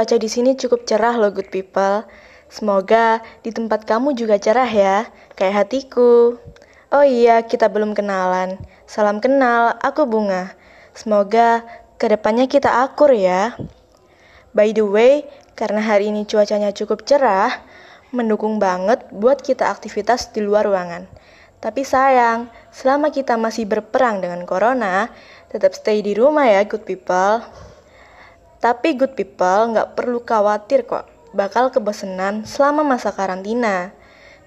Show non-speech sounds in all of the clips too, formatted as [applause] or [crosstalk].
cuaca di sini cukup cerah loh good people. Semoga di tempat kamu juga cerah ya, kayak hatiku. Oh iya, kita belum kenalan. Salam kenal, aku Bunga. Semoga ke depannya kita akur ya. By the way, karena hari ini cuacanya cukup cerah, mendukung banget buat kita aktivitas di luar ruangan. Tapi sayang, selama kita masih berperang dengan corona, tetap stay di rumah ya good people. Tapi good people nggak perlu khawatir kok bakal kebosenan selama masa karantina.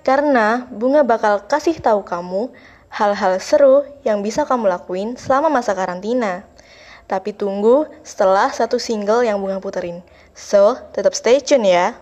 Karena bunga bakal kasih tahu kamu hal-hal seru yang bisa kamu lakuin selama masa karantina. Tapi tunggu setelah satu single yang bunga puterin. So, tetap stay tune ya.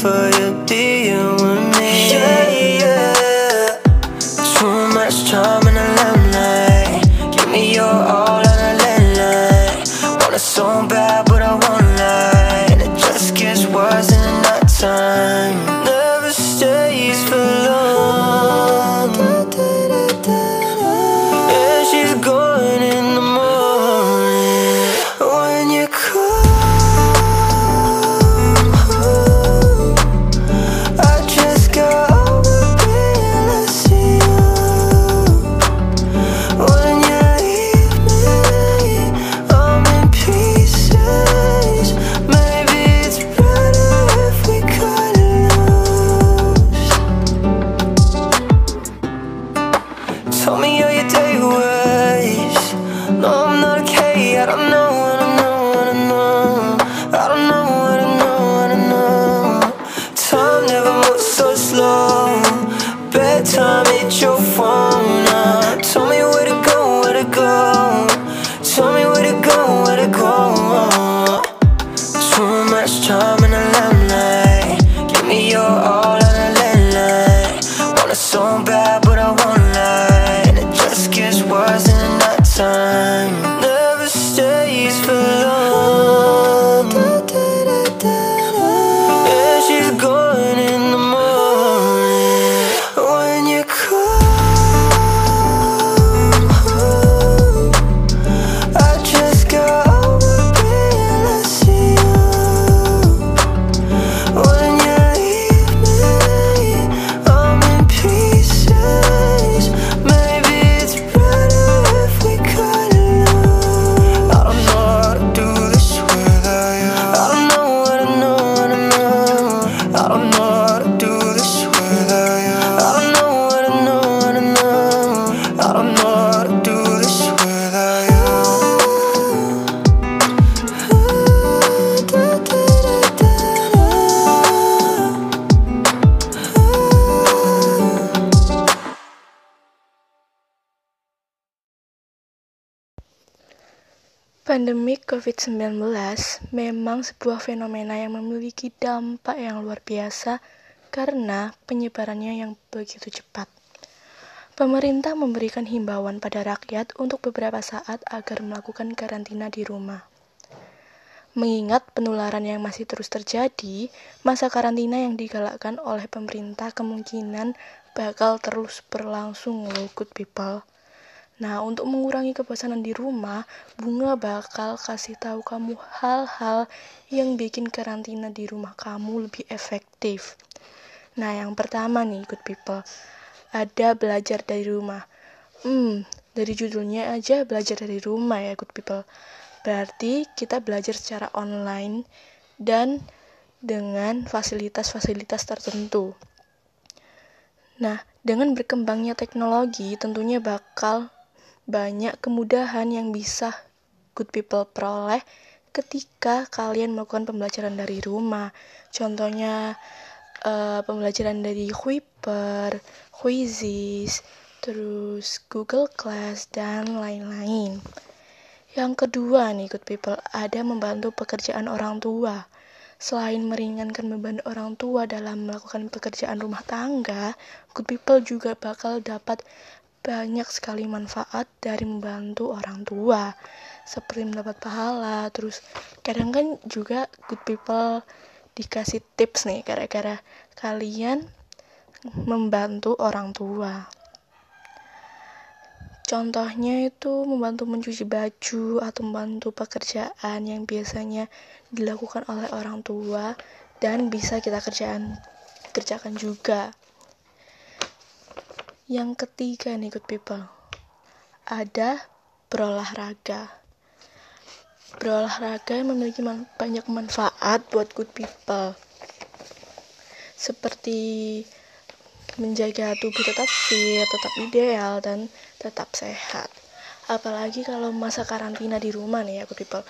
for you. sebuah fenomena yang memiliki dampak yang luar biasa karena penyebarannya yang begitu cepat. Pemerintah memberikan himbauan pada rakyat untuk beberapa saat agar melakukan karantina di rumah. Mengingat penularan yang masih terus terjadi, masa karantina yang digalakkan oleh pemerintah kemungkinan bakal terus berlangsung loh good people. Nah, untuk mengurangi kebosanan di rumah, Bunga bakal kasih tahu kamu hal-hal yang bikin karantina di rumah kamu lebih efektif. Nah, yang pertama nih, good people, ada belajar dari rumah. Hmm, dari judulnya aja belajar dari rumah ya, good people. Berarti kita belajar secara online dan dengan fasilitas-fasilitas tertentu. Nah, dengan berkembangnya teknologi tentunya bakal banyak kemudahan yang bisa good people peroleh ketika kalian melakukan pembelajaran dari rumah. Contohnya, uh, pembelajaran dari Kuiper, Quizizz, terus Google Class, dan lain-lain. Yang kedua nih, good people, ada membantu pekerjaan orang tua. Selain meringankan beban orang tua dalam melakukan pekerjaan rumah tangga, good people juga bakal dapat banyak sekali manfaat dari membantu orang tua. Seperti mendapat pahala, terus kadang kan juga good people dikasih tips nih gara-gara kalian membantu orang tua. Contohnya itu membantu mencuci baju atau membantu pekerjaan yang biasanya dilakukan oleh orang tua dan bisa kita kerjaan kerjakan juga. Yang ketiga nih good people, ada berolahraga. Berolahraga memiliki man banyak manfaat buat good people. Seperti menjaga tubuh tetap fit, tetap ideal, dan tetap sehat. Apalagi kalau masa karantina di rumah nih ya, good people.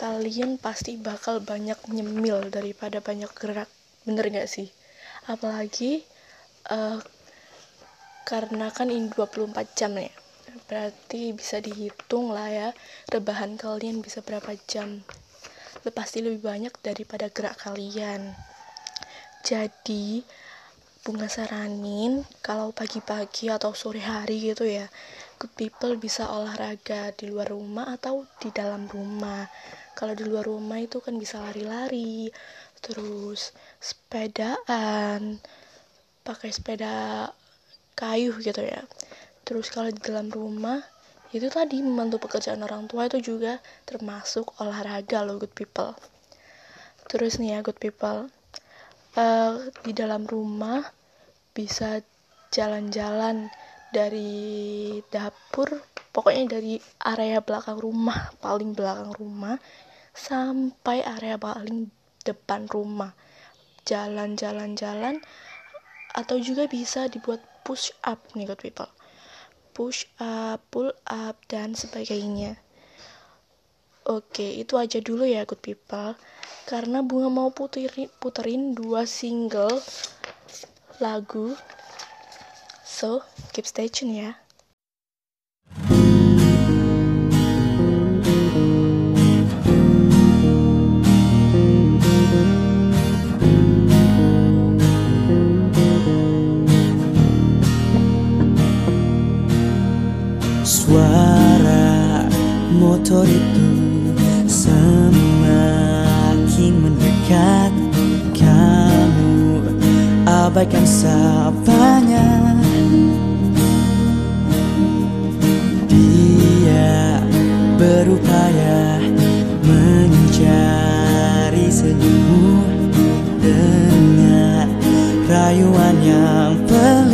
Kalian pasti bakal banyak nyemil daripada banyak gerak. Bener gak sih? Apalagi uh, karena kan ini 24 jam ya. Berarti bisa dihitung lah ya, rebahan kalian bisa berapa jam. Pasti lebih banyak daripada gerak kalian. Jadi, bunga saranin kalau pagi-pagi atau sore hari gitu ya good people bisa olahraga di luar rumah atau di dalam rumah kalau di luar rumah itu kan bisa lari-lari terus sepedaan pakai sepeda kayu gitu ya. Terus kalau di dalam rumah itu tadi membantu pekerjaan orang tua itu juga termasuk olahraga loh good people. Terus nih ya good people. Uh, di dalam rumah bisa jalan-jalan dari dapur pokoknya dari area belakang rumah paling belakang rumah sampai area paling depan rumah. Jalan-jalan-jalan atau juga bisa dibuat push up nih good people push up, pull up, dan sebagainya Oke, itu aja dulu ya good people. Karena Bunga mau puterin, puterin dua single lagu. So, keep stay tune ya. Suara motor itu semakin mendekat. Kamu abaikan sapanya Dia berupaya mencari senyummu Dengan rayuan yang pelik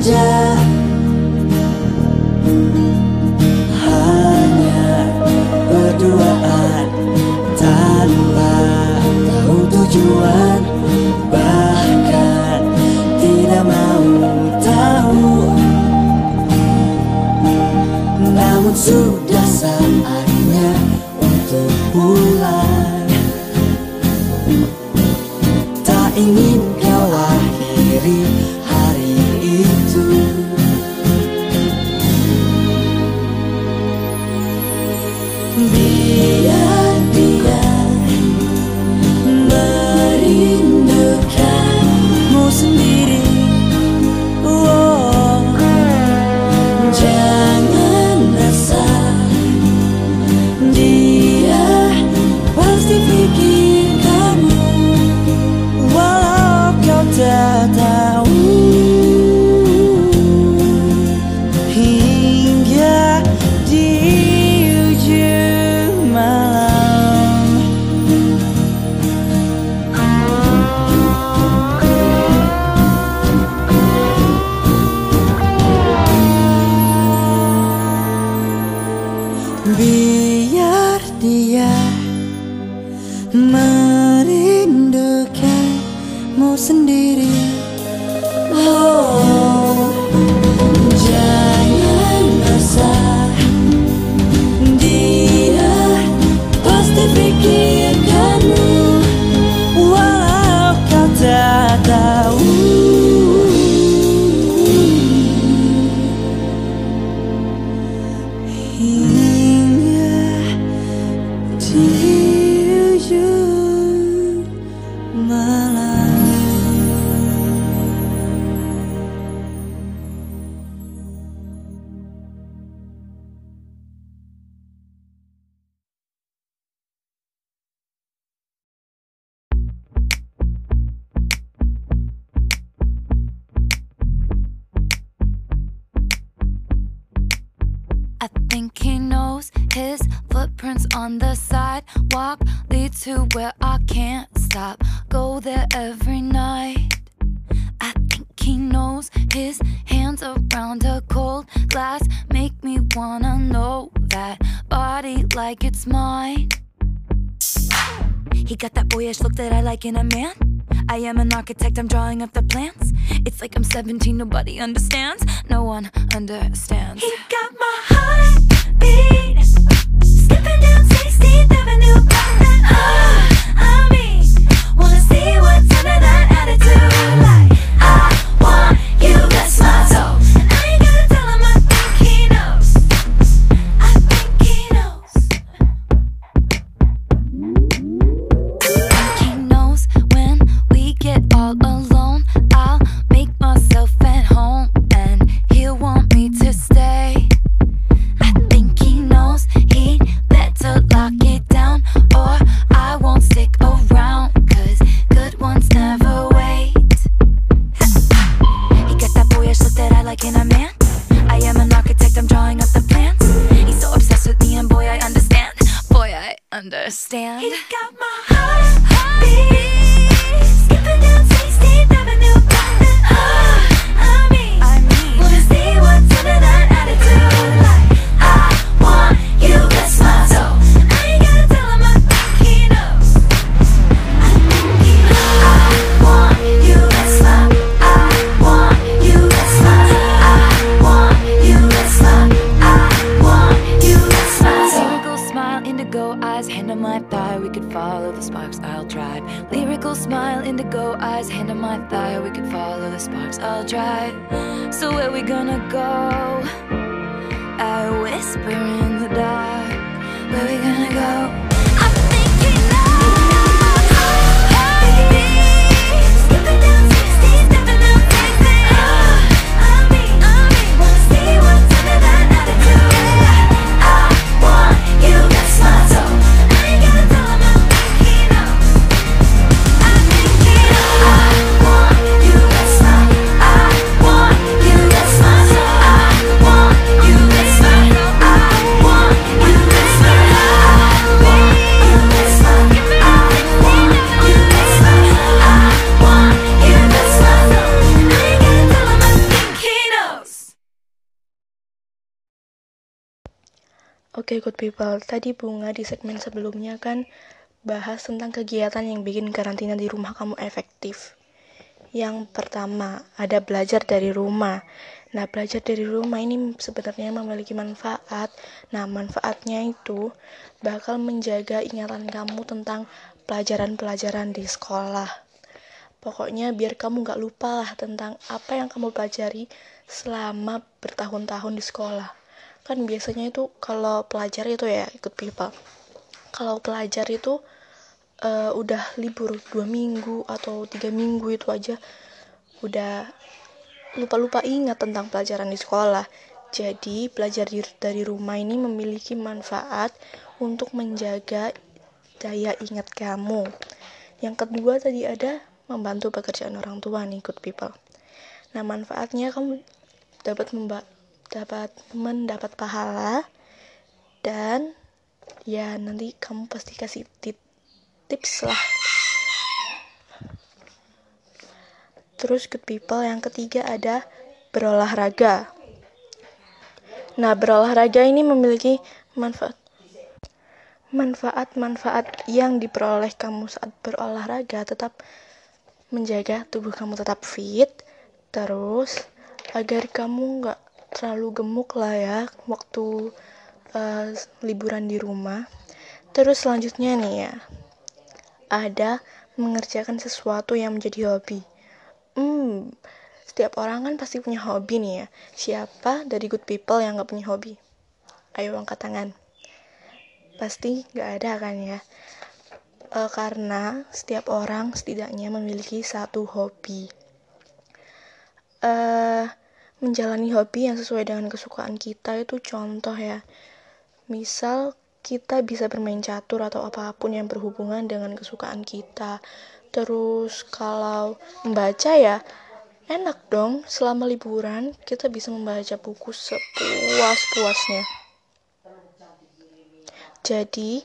着 17, nobody understands. Iqbal, tadi Bunga di segmen sebelumnya kan bahas tentang kegiatan yang bikin karantina di rumah kamu efektif. Yang pertama, ada belajar dari rumah. Nah, belajar dari rumah ini sebenarnya memiliki manfaat. Nah, manfaatnya itu bakal menjaga ingatan kamu tentang pelajaran-pelajaran di sekolah. Pokoknya biar kamu nggak lupa lah tentang apa yang kamu pelajari selama bertahun-tahun di sekolah. Kan biasanya itu kalau pelajar itu ya ikut pipa. Kalau pelajar itu uh, udah libur dua minggu atau tiga minggu itu aja udah lupa-lupa ingat tentang pelajaran di sekolah. Jadi belajar dari rumah ini memiliki manfaat untuk menjaga daya ingat kamu. Yang kedua tadi ada membantu pekerjaan orang tua nih good people. Nah, manfaatnya kamu dapat memba dapat mendapat pahala dan ya nanti kamu pasti kasih tip tips lah. Terus good people yang ketiga ada berolahraga. Nah, berolahraga ini memiliki manfaat manfaat-manfaat yang diperoleh kamu saat berolahraga tetap menjaga tubuh kamu tetap fit terus agar kamu nggak terlalu gemuk lah ya waktu uh, liburan di rumah. Terus selanjutnya nih ya ada mengerjakan sesuatu yang menjadi hobi. Hmm setiap orang kan pasti punya hobi nih ya. Siapa dari good people yang nggak punya hobi? Ayo angkat tangan. Pasti nggak ada kan ya? Uh, karena setiap orang setidaknya memiliki satu hobi. Uh, menjalani hobi yang sesuai dengan kesukaan kita itu contoh ya. Misal kita bisa bermain catur atau apa pun yang berhubungan dengan kesukaan kita. Terus kalau membaca ya enak dong selama liburan kita bisa membaca buku sepuas-puasnya. Jadi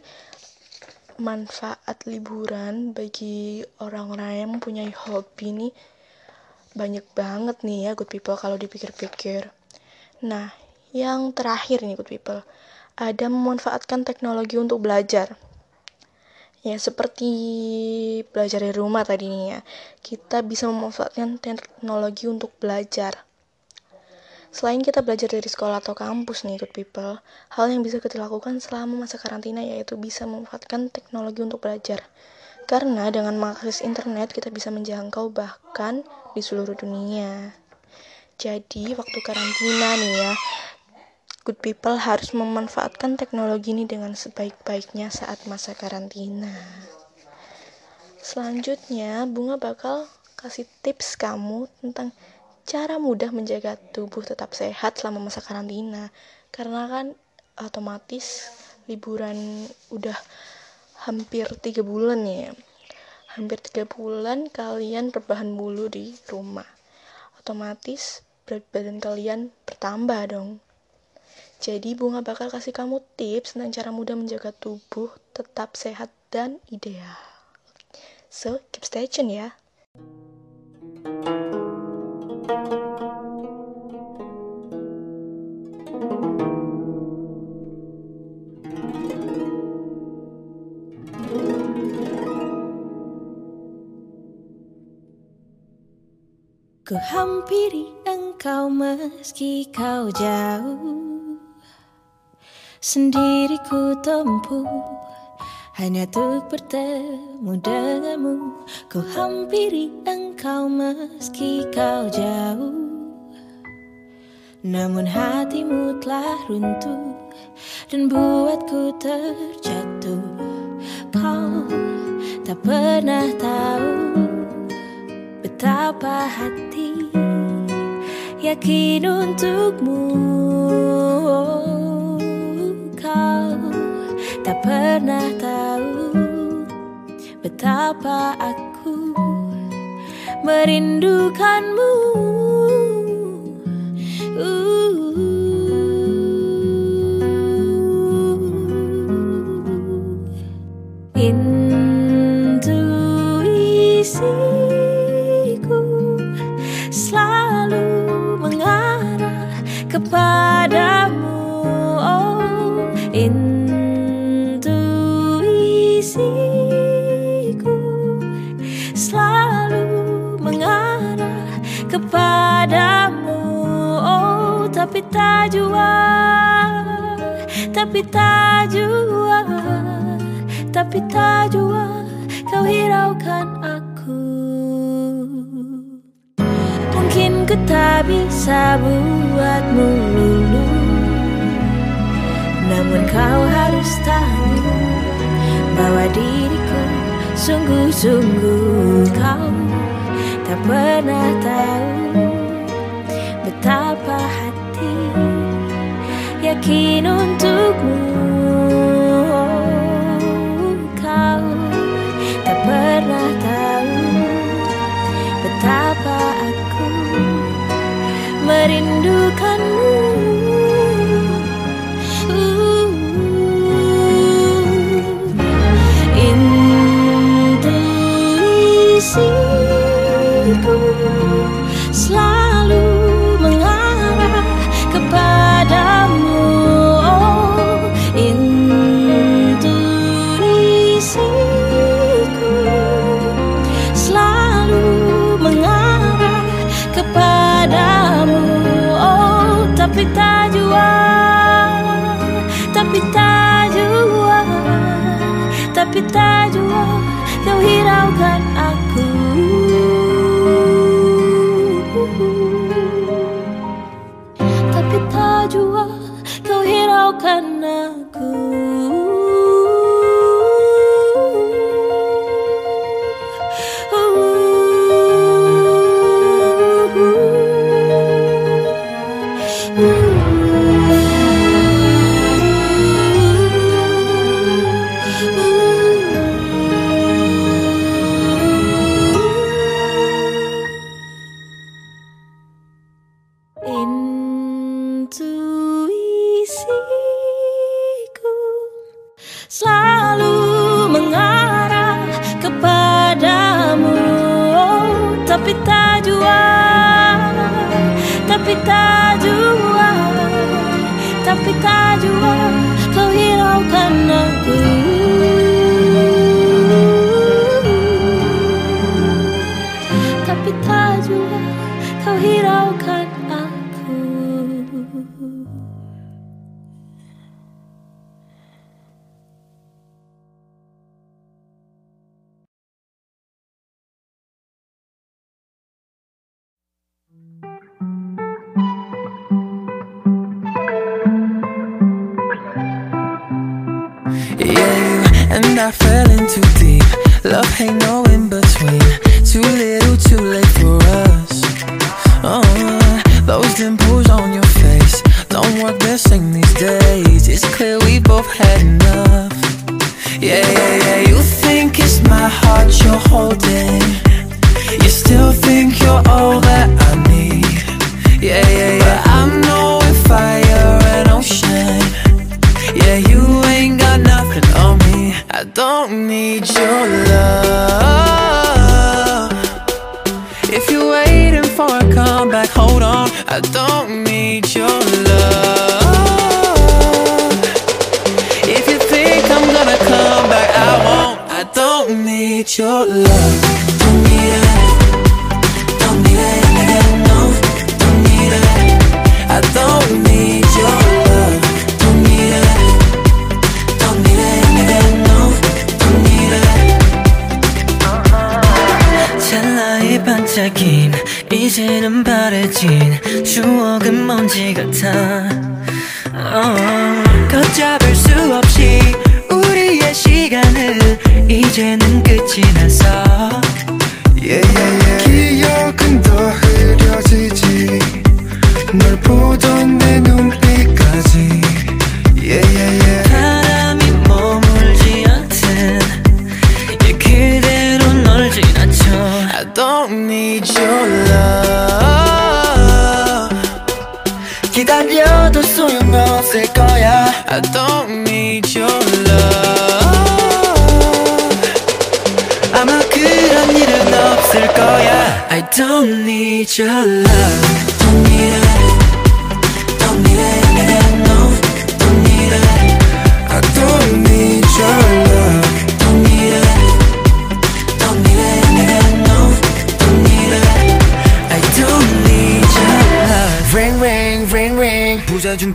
manfaat liburan bagi orang-orang yang mempunyai hobi nih banyak banget nih ya good people kalau dipikir-pikir. Nah, yang terakhir nih good people, ada memanfaatkan teknologi untuk belajar. Ya, seperti belajar di rumah tadi nih ya. Kita bisa memanfaatkan teknologi untuk belajar. Selain kita belajar dari sekolah atau kampus nih, good people, hal yang bisa kita lakukan selama masa karantina yaitu bisa memanfaatkan teknologi untuk belajar. Karena dengan mengakses internet kita bisa menjangkau bahkan di seluruh dunia. Jadi waktu karantina nih ya, good people harus memanfaatkan teknologi ini dengan sebaik-baiknya saat masa karantina. Selanjutnya, Bunga bakal kasih tips kamu tentang cara mudah menjaga tubuh tetap sehat selama masa karantina karena kan otomatis liburan udah hampir tiga bulan ya hampir tiga bulan kalian berbahan bulu di rumah. Otomatis berat badan kalian bertambah dong. Jadi bunga bakal kasih kamu tips tentang cara mudah menjaga tubuh tetap sehat dan ideal. So keep stay tune ya Ku hampiri engkau meski kau jauh. Sendiri ku tempuh Hanya untuk bertemu denganmu. Ku hampiri engkau meski kau jauh. Namun hatimu telah runtuh Dan buatku terjatuh. Kau tak pernah tahu Betapa hati yakin untukmu. Kau tak pernah tahu Betapa aku merindukanmu padamu. Oh tapi tak jual, Tapi tak jual, Tapi tak jual, Kau hiraukan aku. Mungkin ku tak bisa buatmu lulu Namun kau harus tahu Bahwa diriku sungguh-sungguh kau tak pernah tahu betapa hati yakin untukmu. Kau tak pernah tahu betapa aku merindukanmu.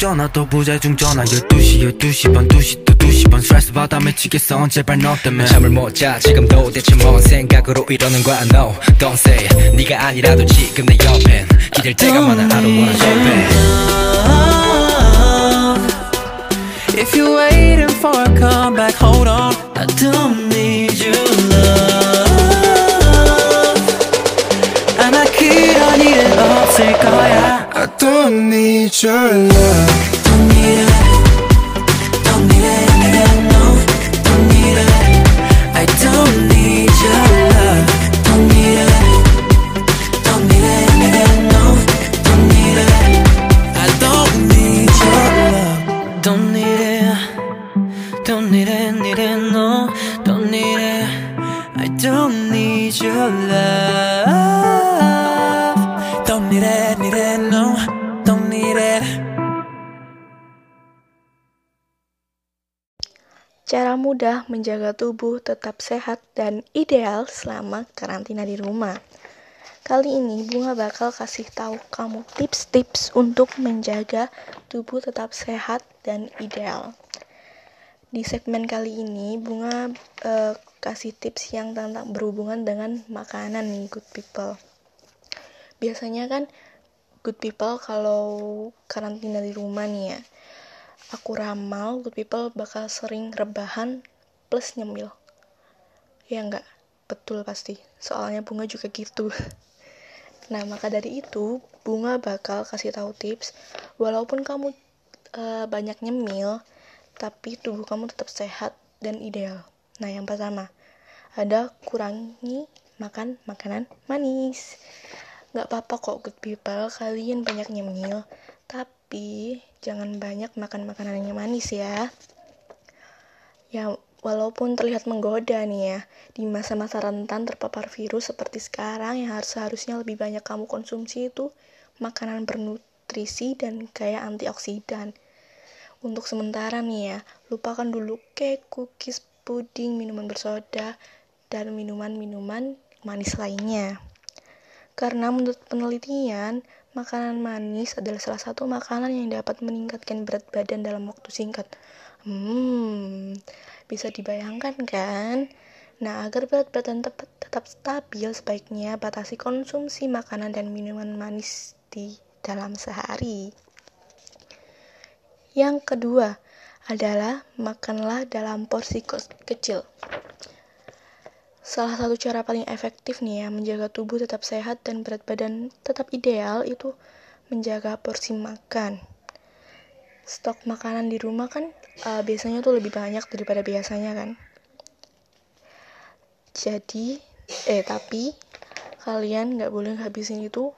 전화 또 부재중 전화. 12시 12시 반 2시 또 2시 반. 스트레스 받아 미치겠어 어, 제발 너 때문에. 잠을 못 자 지금도 대체 뭔 생각으로 이러는 거야? No don't say 네가 아니라도 지금 내 옆엔. 기댈 때가 많아 I don't wanna go back If you're waiting for a comeback hold on. I don't need you love. 아마 그런 일은 없을 거야 Don't need your love. Cara mudah menjaga tubuh tetap sehat dan ideal selama karantina di rumah. Kali ini Bunga bakal kasih tahu kamu tips-tips untuk menjaga tubuh tetap sehat dan ideal. Di segmen kali ini Bunga eh, kasih tips yang tentang berhubungan dengan makanan nih good people. Biasanya kan good people kalau karantina di rumah nih ya, aku ramal good people bakal sering rebahan plus nyemil. Ya enggak? Betul pasti. Soalnya bunga juga gitu. [laughs] Nah, maka dari itu, bunga bakal kasih tahu tips walaupun kamu eh, banyak nyemil, tapi tubuh kamu tetap sehat dan ideal. Nah, yang pertama, ada kurangi makan makanan manis. Nggak apa-apa kok good people, kalian banyak nyemil, tapi jangan banyak makan makanan yang manis ya. Ya, walaupun terlihat menggoda nih ya, di masa-masa rentan terpapar virus seperti sekarang yang harus seharusnya lebih banyak kamu konsumsi itu makanan bernutrisi dan kaya antioksidan. Untuk sementara nih ya, lupakan dulu cake, cookies, puding, minuman bersoda, dan minuman-minuman manis lainnya. Karena menurut penelitian, makanan manis adalah salah satu makanan yang dapat meningkatkan berat badan dalam waktu singkat. Hmm, bisa dibayangkan kan? Nah, agar berat badan tetap, tetap stabil, sebaiknya batasi konsumsi makanan dan minuman manis di dalam sehari. Yang kedua adalah makanlah dalam porsi kecil. Salah satu cara paling efektif nih ya menjaga tubuh tetap sehat dan berat badan tetap ideal itu menjaga porsi makan. Stok makanan di rumah kan uh, biasanya tuh lebih banyak daripada biasanya kan. Jadi, eh tapi kalian nggak boleh habisin itu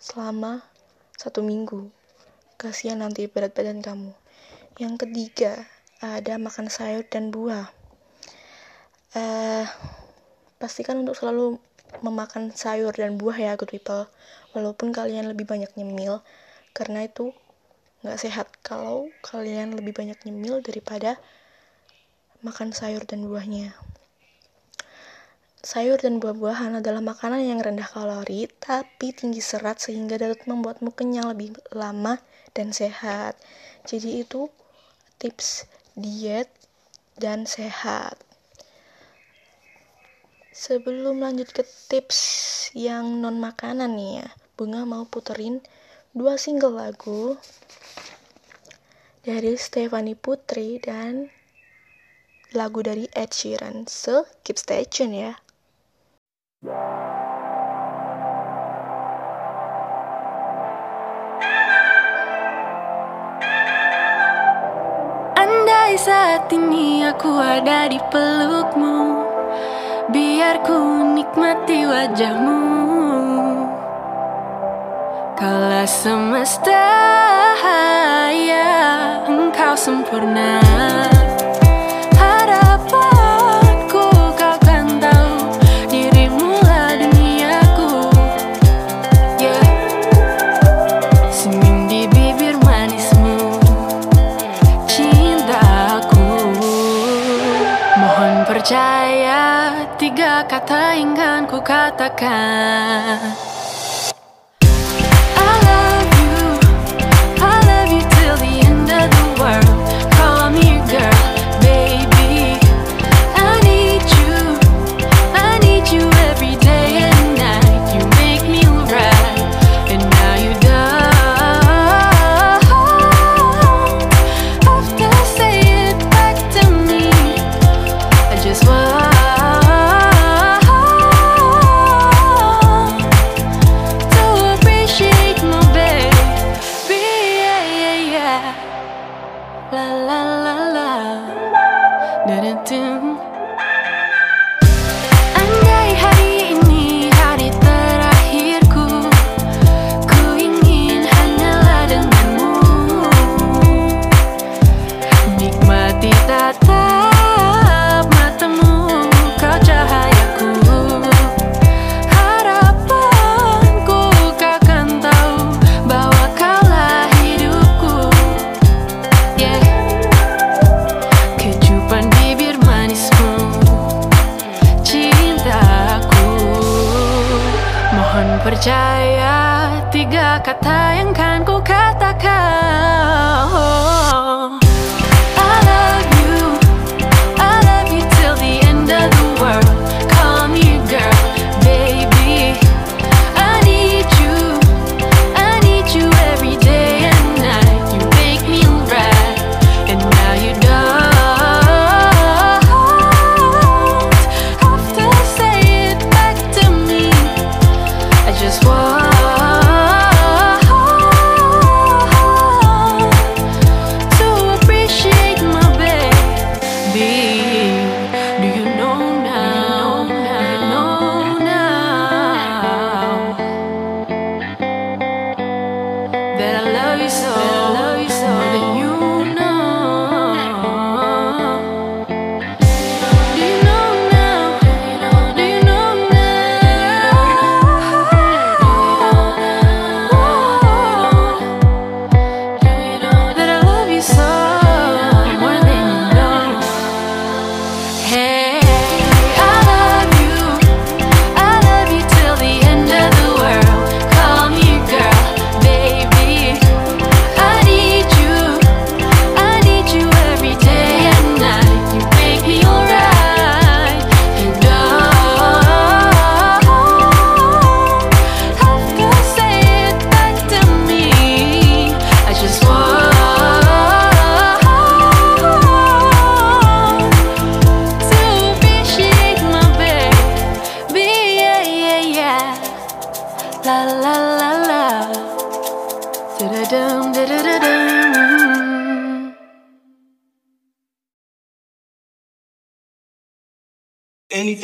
selama satu minggu. Kasihan nanti berat badan kamu. Yang ketiga, ada makan sayur dan buah. Eh, pastikan untuk selalu memakan sayur dan buah ya good people. Walaupun kalian lebih banyak nyemil karena itu nggak sehat. Kalau kalian lebih banyak nyemil daripada makan sayur dan buahnya. Sayur dan buah-buahan adalah makanan yang rendah kalori tapi tinggi serat sehingga dapat membuatmu kenyang lebih lama dan sehat. Jadi itu tips diet dan sehat Sebelum lanjut ke tips yang non makanan nih ya, Bunga mau puterin dua single lagu dari Stefani Putri dan lagu dari Ed Sheeran. So, keep stay tune ya. Andai saat ini aku ada di pelukmu Biar ku nikmati wajahmu. Kala semesta ya Engkau sempurna katakan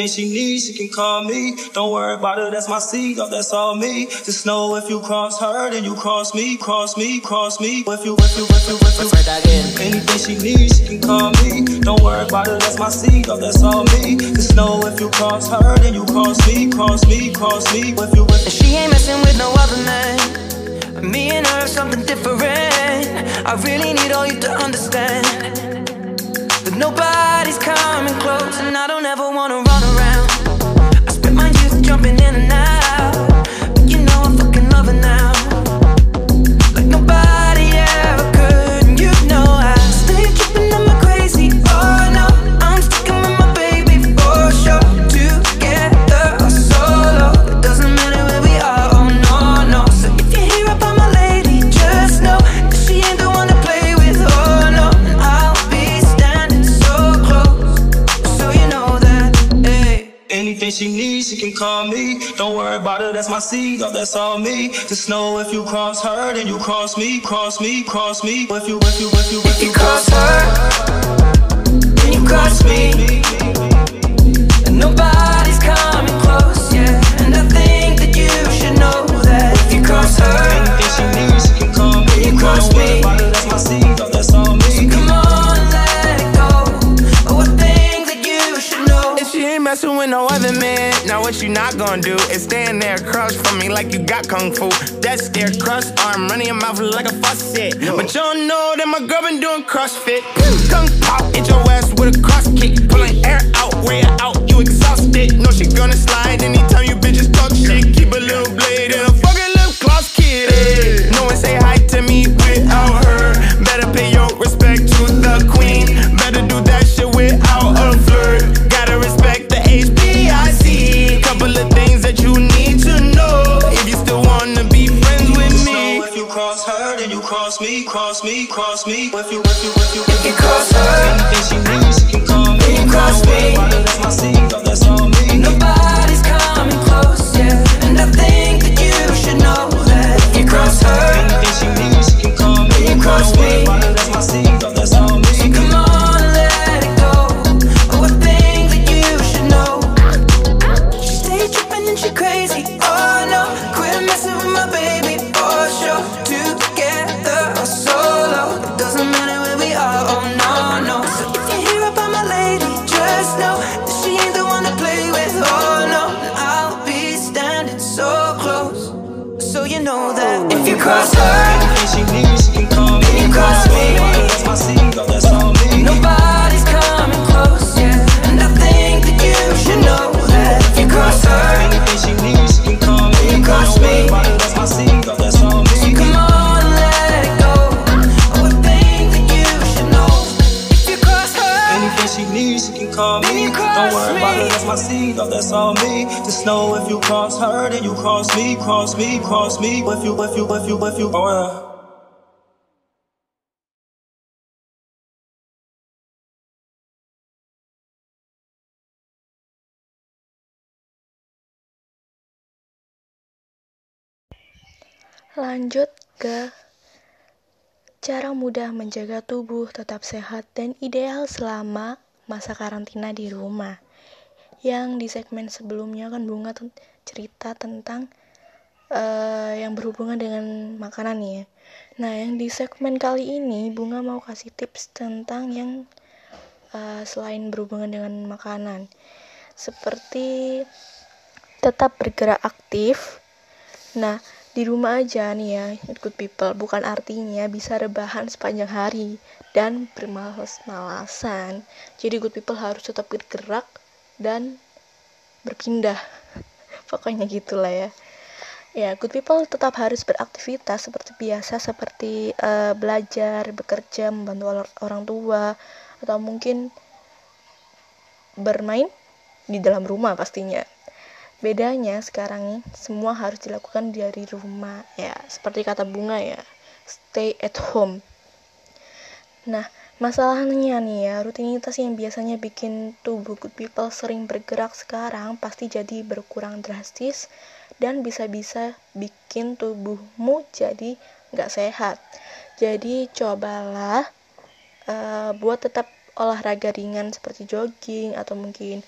Anything she needs, she can call me. Don't worry about it, that's my seed, oh, that's all me. Just know if you cross her, then you cross me, cross me, cross me. If you, if you, if you, if you. Anything she needs, she can call me. Don't worry about it, that's my seed, oh, that's all me. Just know if you cross her, then you cross me, cross me, cross me. If you, if you. She ain't messing with no other man. Me and her, something different. I really need all you to understand. Nobody's coming close, and I don't ever wanna run around. I spent my youth jumping in and out. Call me. Don't worry about it, that's my seed, oh, that's all me. Just know if you cross her, then you cross me, cross me, cross me. If you, if you, if you, if You cross her, then you cross me. And nobody's coming close, yeah. And I think that you should know that if you cross her, Anything she needs, she can call me. You cross Don't worry me. it, that's my seed, messing with no other man. Now what you not gonna do is stand there across from me like you got kung fu. That stare cross arm running your mouth like a faucet. But you don't know that my girl been doing CrossFit. Kung pop, hit your ass with a cross kick. Pulling air out, way out, you exhausted. No, she gonna slide anytime you bitches talk shit. Keep a little blade and a fucking lip gloss kid. No one say hi cross me, cross me. If you, if you, if you, If you cross her, anything she needs, she can call me. you cross me. that's my oh, that's all me. nobody's coming close, yeah. And I think then you cross me, cross me, cross me. If you, if you, if you, if you, oh yeah. Lanjut ke cara mudah menjaga tubuh tetap sehat dan ideal selama masa karantina di rumah. Yang di segmen sebelumnya kan Bunga cerita tentang eh, yang berhubungan dengan makanan ya. Nah, yang di segmen kali ini Bunga mau kasih tips tentang yang eh, selain berhubungan dengan makanan. Seperti tetap bergerak aktif. Nah, di rumah aja nih ya, good people, bukan artinya bisa rebahan sepanjang hari dan bermalas-malasan. Jadi good people harus tetap bergerak dan berpindah. Pokoknya gitulah ya. Ya, good people tetap harus beraktivitas seperti biasa, seperti eh, belajar, bekerja, membantu or- orang tua, atau mungkin bermain di dalam rumah pastinya. Bedanya sekarang semua harus dilakukan dari rumah ya, seperti kata Bunga ya, stay at home. Nah, masalahnya nih ya, rutinitas yang biasanya bikin tubuh good people sering bergerak sekarang pasti jadi berkurang drastis dan bisa-bisa bikin tubuhmu jadi nggak sehat. Jadi cobalah eh, buat tetap olahraga ringan seperti jogging atau mungkin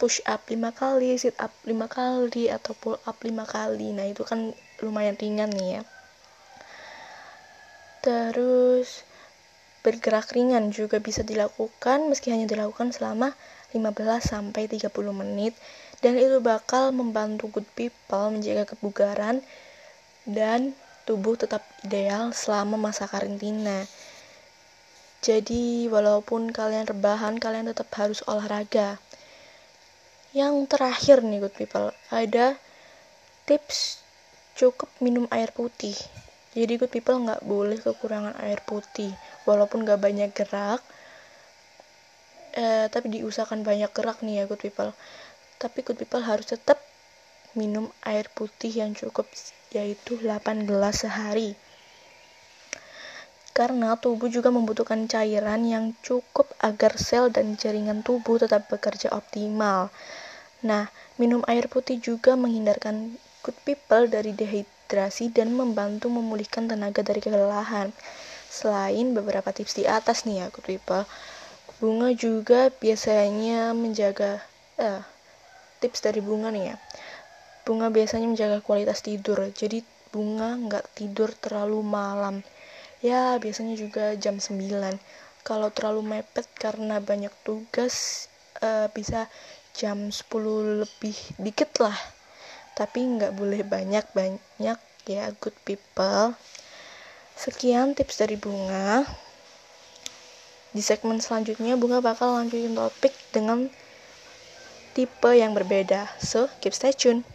push up 5 kali, sit up 5 kali atau pull up 5 kali. Nah, itu kan lumayan ringan nih ya. Terus bergerak ringan juga bisa dilakukan meski hanya dilakukan selama 15 sampai 30 menit dan itu bakal membantu good people menjaga kebugaran dan tubuh tetap ideal selama masa karantina. Jadi, walaupun kalian rebahan, kalian tetap harus olahraga. Yang terakhir nih good people, ada tips cukup minum air putih. Jadi good people nggak boleh kekurangan air putih. Walaupun nggak banyak gerak, eh, tapi diusahakan banyak gerak nih ya good people. Tapi good people harus tetap minum air putih yang cukup yaitu 8 gelas sehari karena tubuh juga membutuhkan cairan yang cukup agar sel dan jaringan tubuh tetap bekerja optimal. Nah, minum air putih juga menghindarkan good people dari dehidrasi dan membantu memulihkan tenaga dari kelelahan. Selain beberapa tips di atas nih ya, people, bunga juga biasanya menjaga eh, tips dari bunga nih ya. Bunga biasanya menjaga kualitas tidur, jadi bunga nggak tidur terlalu malam ya biasanya juga jam 9 kalau terlalu mepet karena banyak tugas eh, bisa jam 10 lebih dikit lah tapi nggak boleh banyak-banyak ya good people. Sekian tips dari bunga. Di segmen selanjutnya bunga bakal lanjutin topik dengan tipe yang berbeda. So keep stay tune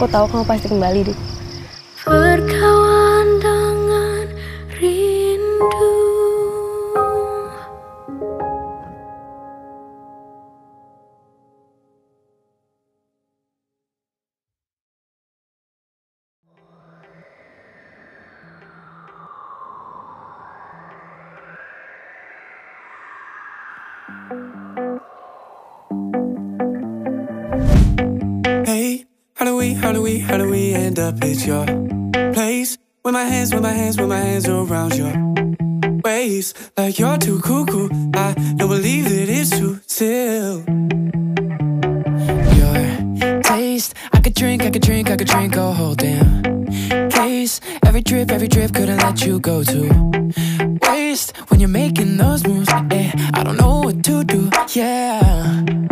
aku tahu kamu pasti kembali, deh. It's your Place with my hands, with my hands, with my hands around your waist. Like you're too cuckoo. I don't believe that it's true Still, your taste. I could drink, I could drink, I could drink a whole damn case. Every trip, every trip couldn't let you go to waste when you're making those moves. Eh, I don't know what to do. Yeah.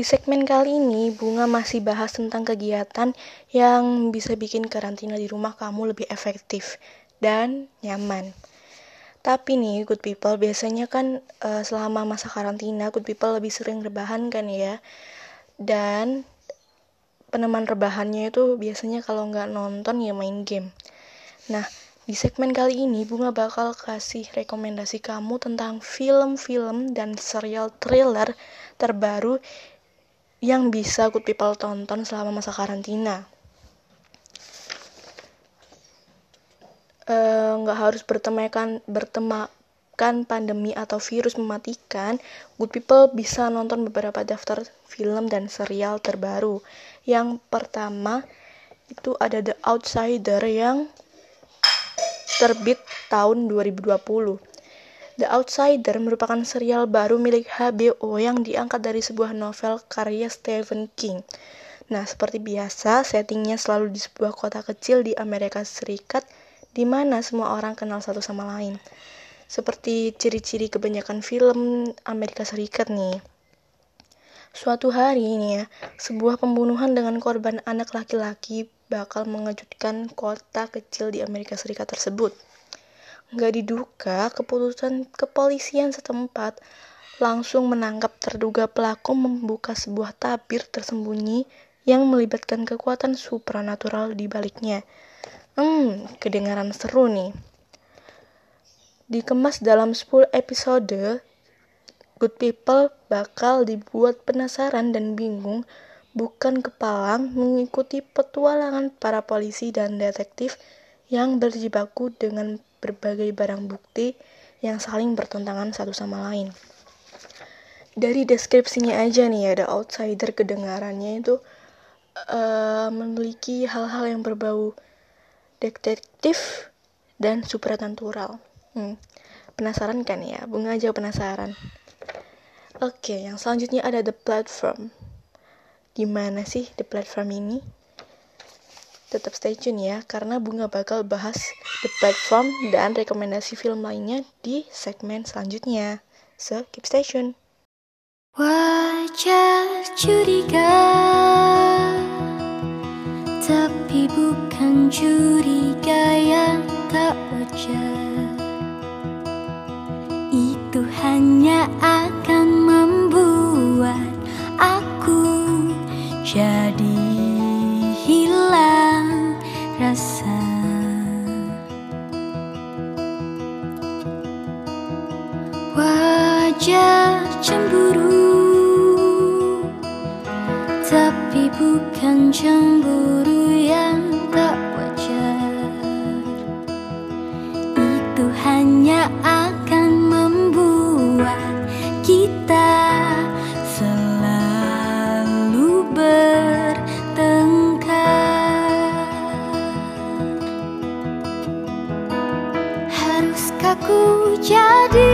Di segmen kali ini, Bunga masih bahas tentang kegiatan yang bisa bikin karantina di rumah kamu lebih efektif dan nyaman. Tapi nih, good people, biasanya kan eh, selama masa karantina, good people lebih sering rebahan kan ya. Dan peneman rebahannya itu biasanya kalau nggak nonton ya main game. Nah, di segmen kali ini Bunga bakal kasih rekomendasi kamu tentang film-film dan serial thriller terbaru yang bisa good people tonton selama masa karantina. Eh, nggak harus bertemakan bertemakan pandemi atau virus mematikan, good people bisa nonton beberapa daftar film dan serial terbaru. Yang pertama itu ada The Outsider yang terbit tahun 2020. The Outsider merupakan serial baru milik HBO yang diangkat dari sebuah novel karya Stephen King. Nah, seperti biasa, settingnya selalu di sebuah kota kecil di Amerika Serikat, di mana semua orang kenal satu sama lain. Seperti ciri-ciri kebanyakan film Amerika Serikat nih. Suatu hari ini ya, sebuah pembunuhan dengan korban anak laki-laki bakal mengejutkan kota kecil di Amerika Serikat tersebut. Nggak diduga, keputusan kepolisian setempat langsung menangkap terduga pelaku membuka sebuah tabir tersembunyi yang melibatkan kekuatan supranatural di baliknya. Hmm, kedengaran seru nih. Dikemas dalam 10 episode, Good People bakal dibuat penasaran dan bingung, bukan kepalang mengikuti petualangan para polisi dan detektif yang berjibaku dengan berbagai barang bukti yang saling bertentangan satu sama lain. Dari deskripsinya aja nih ada outsider kedengarannya itu eh, memiliki hal-hal yang berbau detektif dan supranatural. Hmm, penasaran kan ya? Bunga aja penasaran. Oke, yang selanjutnya ada The Platform. Gimana sih The Platform ini? Tetap stay tune ya, karena Bunga bakal bahas The Platform dan rekomendasi film lainnya di segmen selanjutnya. So, keep stay tune. Wajar curiga Tapi bukan curiga yang tak wajar Itu hanya akan Wajar cemburu. Tapi bukan cemburu yang tak wajar. Itu hanya akan membuat kita selalu bertengkar. Haruskah ku jadi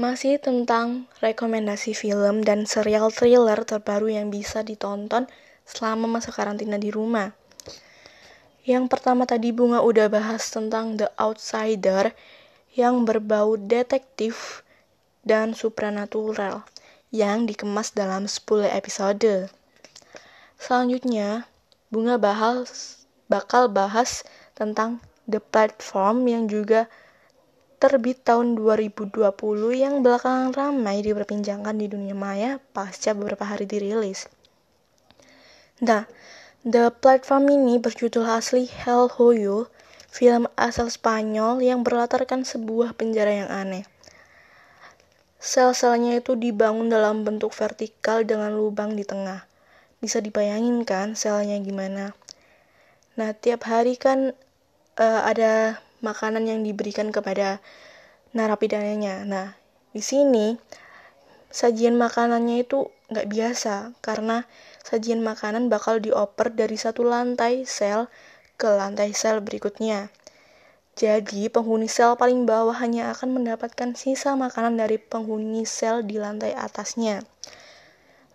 Masih tentang rekomendasi film dan serial thriller terbaru yang bisa ditonton selama masa karantina di rumah. Yang pertama tadi Bunga udah bahas tentang The Outsider yang berbau detektif dan supranatural yang dikemas dalam 10 episode. Selanjutnya, Bunga bahas, bakal bahas tentang The Platform yang juga terbit tahun 2020 yang belakangan ramai diperbincangkan di dunia maya pasca beberapa hari dirilis. Nah, The Platform ini berjudul asli Hell Hoyo, film asal Spanyol yang berlatarkan sebuah penjara yang aneh. Sel-selnya itu dibangun dalam bentuk vertikal dengan lubang di tengah. Bisa dibayangin kan selnya gimana? Nah, tiap hari kan eh, ada makanan yang diberikan kepada narapidananya. Nah, di sini sajian makanannya itu nggak biasa karena sajian makanan bakal dioper dari satu lantai sel ke lantai sel berikutnya. Jadi, penghuni sel paling bawah hanya akan mendapatkan sisa makanan dari penghuni sel di lantai atasnya.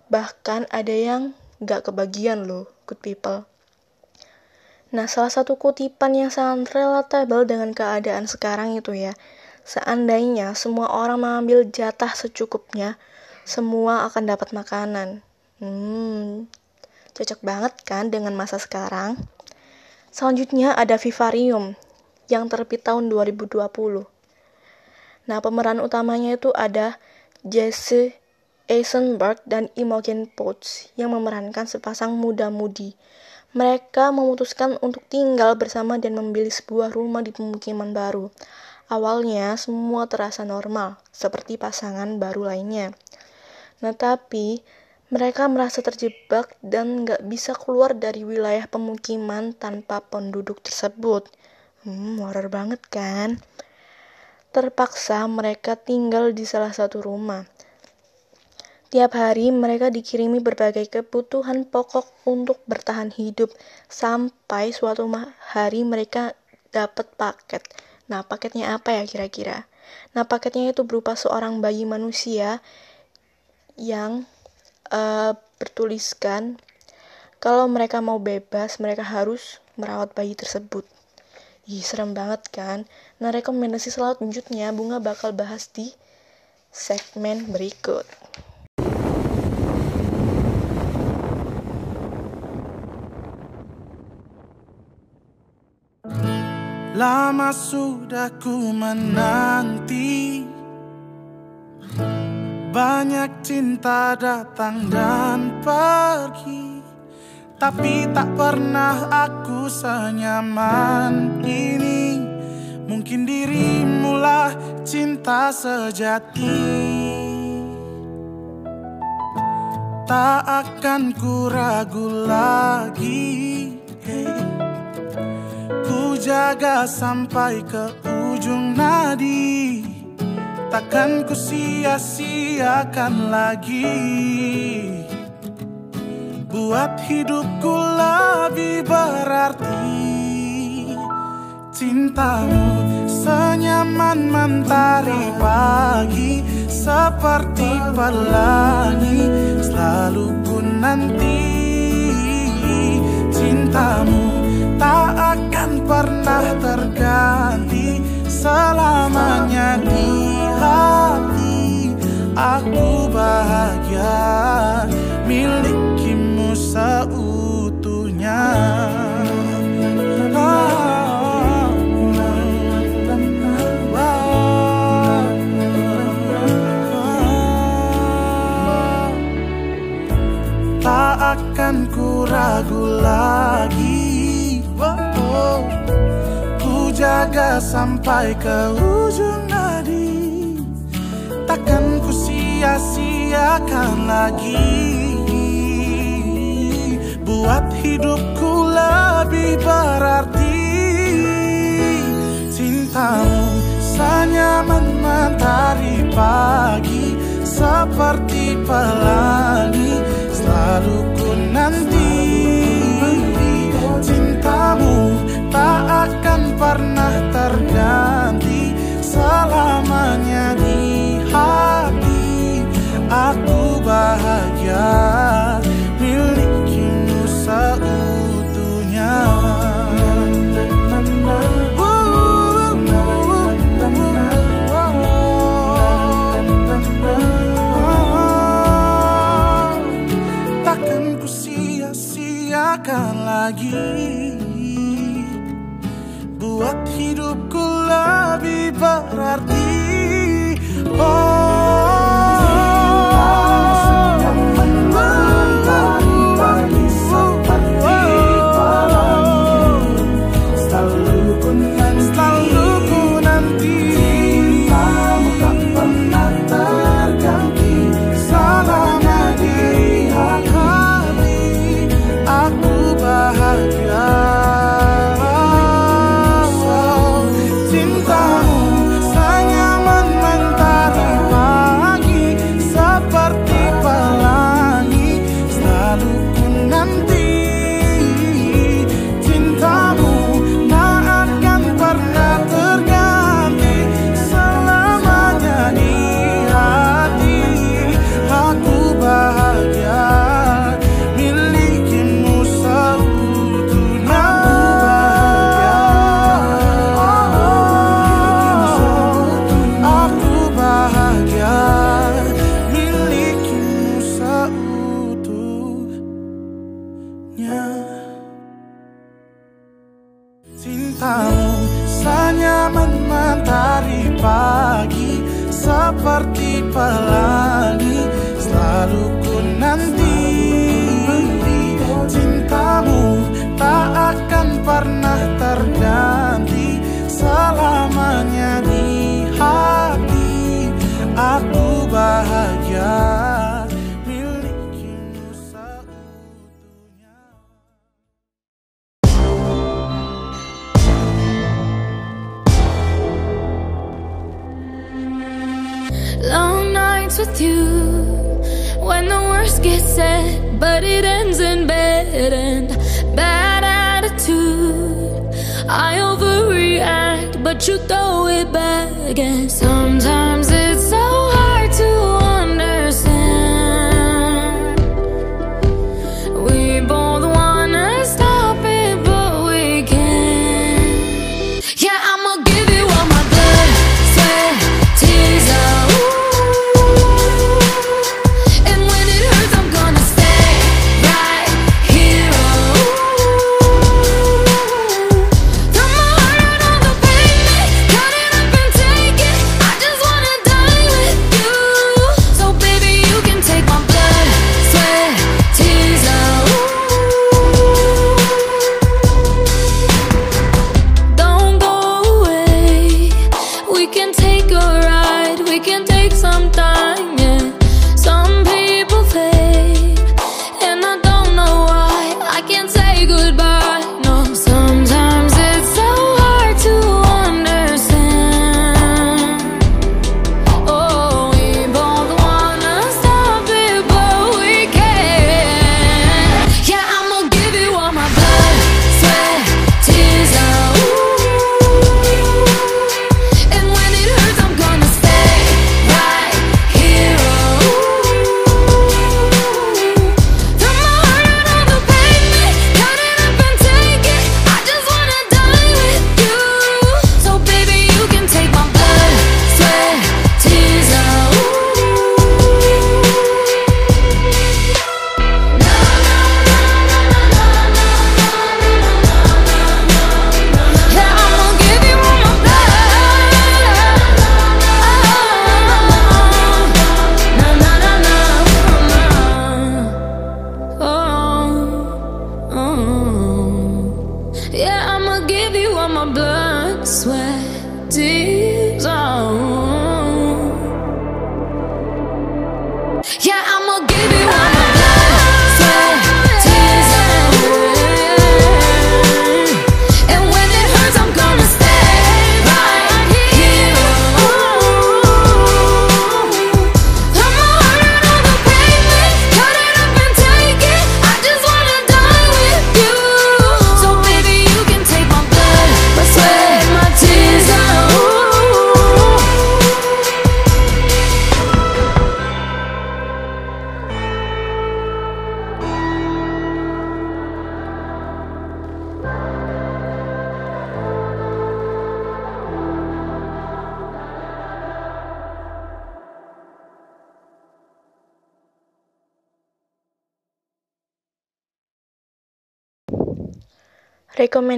Bahkan ada yang nggak kebagian loh, good people. Nah, salah satu kutipan yang sangat relatable dengan keadaan sekarang itu ya, seandainya semua orang mengambil jatah secukupnya, semua akan dapat makanan. Hmm, cocok banget kan dengan masa sekarang? Selanjutnya ada Vivarium yang terbit tahun 2020. Nah, pemeran utamanya itu ada Jesse Eisenberg dan Imogen Poots yang memerankan sepasang muda-mudi. Mereka memutuskan untuk tinggal bersama dan membeli sebuah rumah di pemukiman baru. Awalnya semua terasa normal, seperti pasangan baru lainnya. Nah, tapi mereka merasa terjebak dan nggak bisa keluar dari wilayah pemukiman tanpa penduduk tersebut. Hmm, horor banget kan? Terpaksa mereka tinggal di salah satu rumah. Tiap hari mereka dikirimi berbagai kebutuhan pokok untuk bertahan hidup sampai suatu hari mereka dapat paket. Nah, paketnya apa ya kira-kira? Nah, paketnya itu berupa seorang bayi manusia yang uh, bertuliskan kalau mereka mau bebas, mereka harus merawat bayi tersebut. Ih, serem banget kan? Nah, rekomendasi selanjutnya Bunga bakal bahas di segmen berikut. Lama sudah ku menanti. Banyak cinta datang dan pergi. Tapi tak pernah aku senyaman ini. Mungkin dirimulah cinta sejati. Tak akan ku ragu lagi Ku jaga sampai ke ujung nadi. Takkan ku sia-siakan lagi. Buat hidupku lebih berarti. Cintamu senyaman mentari pagi. Seperti pelangi Selalu ku nanti. Cintamu tak akan pernah terganti Selamanya di hati. Aku bahagia Milikimu seutuhnya. Tak akan ku ragu lagi jaga sampai ke ujung nadi. Takkan ku sia-siakan lagi. Buat hidupku lebih berarti. Cintamu senyaman mentari pagi Seperti pelangi Selalu ku nanti. Cintamu tak akan pernah terganti selamanya di hati. Aku bahagia milikimu seutuhnya. Takkan ku sia-siakan lagi. Ku lebih berarti. Oh. but you throw it back. And sometimes.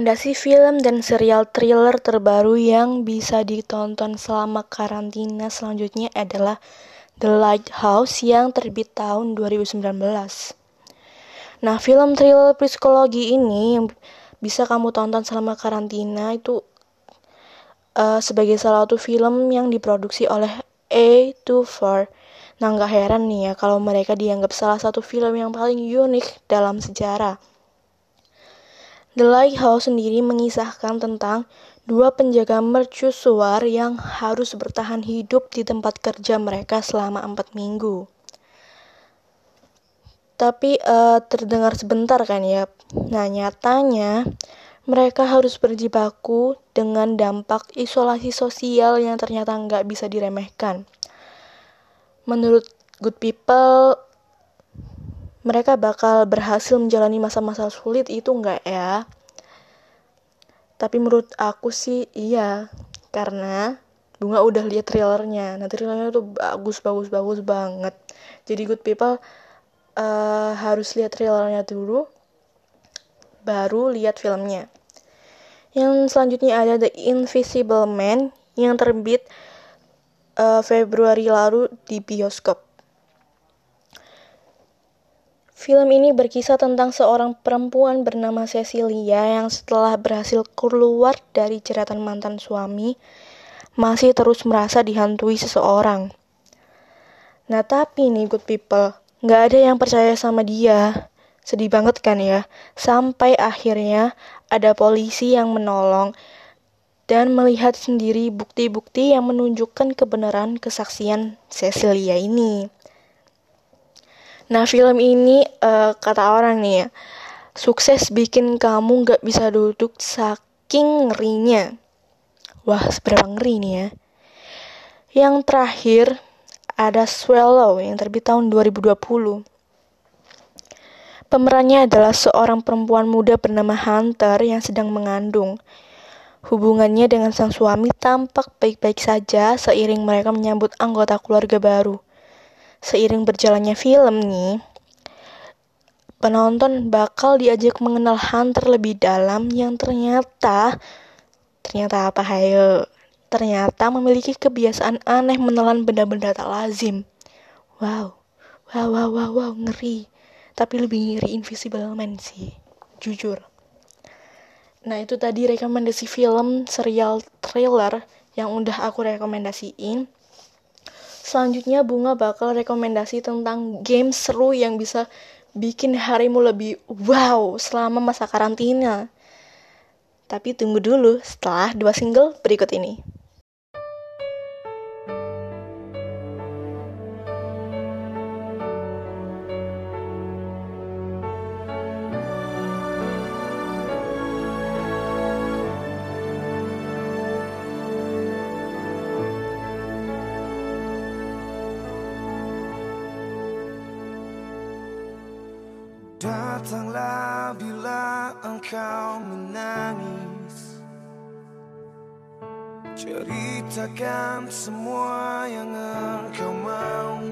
Rekomendasi film dan serial thriller terbaru yang bisa ditonton selama karantina selanjutnya adalah The Lighthouse yang terbit tahun 2019. Nah, film thriller psikologi ini yang bisa kamu tonton selama karantina itu uh, sebagai salah satu film yang diproduksi oleh A24. Nah, nggak heran nih ya kalau mereka dianggap salah satu film yang paling unik dalam sejarah. The Lighthouse sendiri mengisahkan tentang dua penjaga mercusuar yang harus bertahan hidup di tempat kerja mereka selama empat minggu. Tapi uh, terdengar sebentar kan ya. Nah nyatanya mereka harus berjibaku dengan dampak isolasi sosial yang ternyata nggak bisa diremehkan. Menurut good people, mereka bakal berhasil menjalani masa-masa sulit itu nggak ya? Tapi menurut aku sih iya, karena Bunga udah lihat trailernya. Nah trailernya tuh bagus bagus bagus banget. Jadi good people uh, harus lihat trailernya dulu baru lihat filmnya yang selanjutnya ada The Invisible Man yang terbit uh, Februari lalu di bioskop Film ini berkisah tentang seorang perempuan bernama Cecilia yang setelah berhasil keluar dari jeratan mantan suami, masih terus merasa dihantui seseorang. Nah tapi nih good people, nggak ada yang percaya sama dia. Sedih banget kan ya? Sampai akhirnya ada polisi yang menolong dan melihat sendiri bukti-bukti yang menunjukkan kebenaran kesaksian Cecilia ini. Nah film ini uh, kata orang nih ya, sukses bikin kamu gak bisa duduk saking ngerinya. Wah seberapa ngeri nih ya. Yang terakhir ada Swallow yang terbit tahun 2020. Pemerannya adalah seorang perempuan muda bernama Hunter yang sedang mengandung. Hubungannya dengan sang suami tampak baik-baik saja seiring mereka menyambut anggota keluarga baru seiring berjalannya film nih, penonton bakal diajak mengenal Hunter lebih dalam yang ternyata ternyata apa hayo ternyata memiliki kebiasaan aneh menelan benda-benda tak lazim. Wow wow wow wow wow ngeri. Tapi lebih ngeri Invisible Man sih jujur. Nah itu tadi rekomendasi film serial trailer yang udah aku rekomendasiin Selanjutnya Bunga bakal rekomendasi tentang game seru yang bisa bikin harimu lebih wow selama masa karantina. Tapi tunggu dulu setelah dua single berikut ini. Engkau menangis. Ceritakan semua yang engkau mau.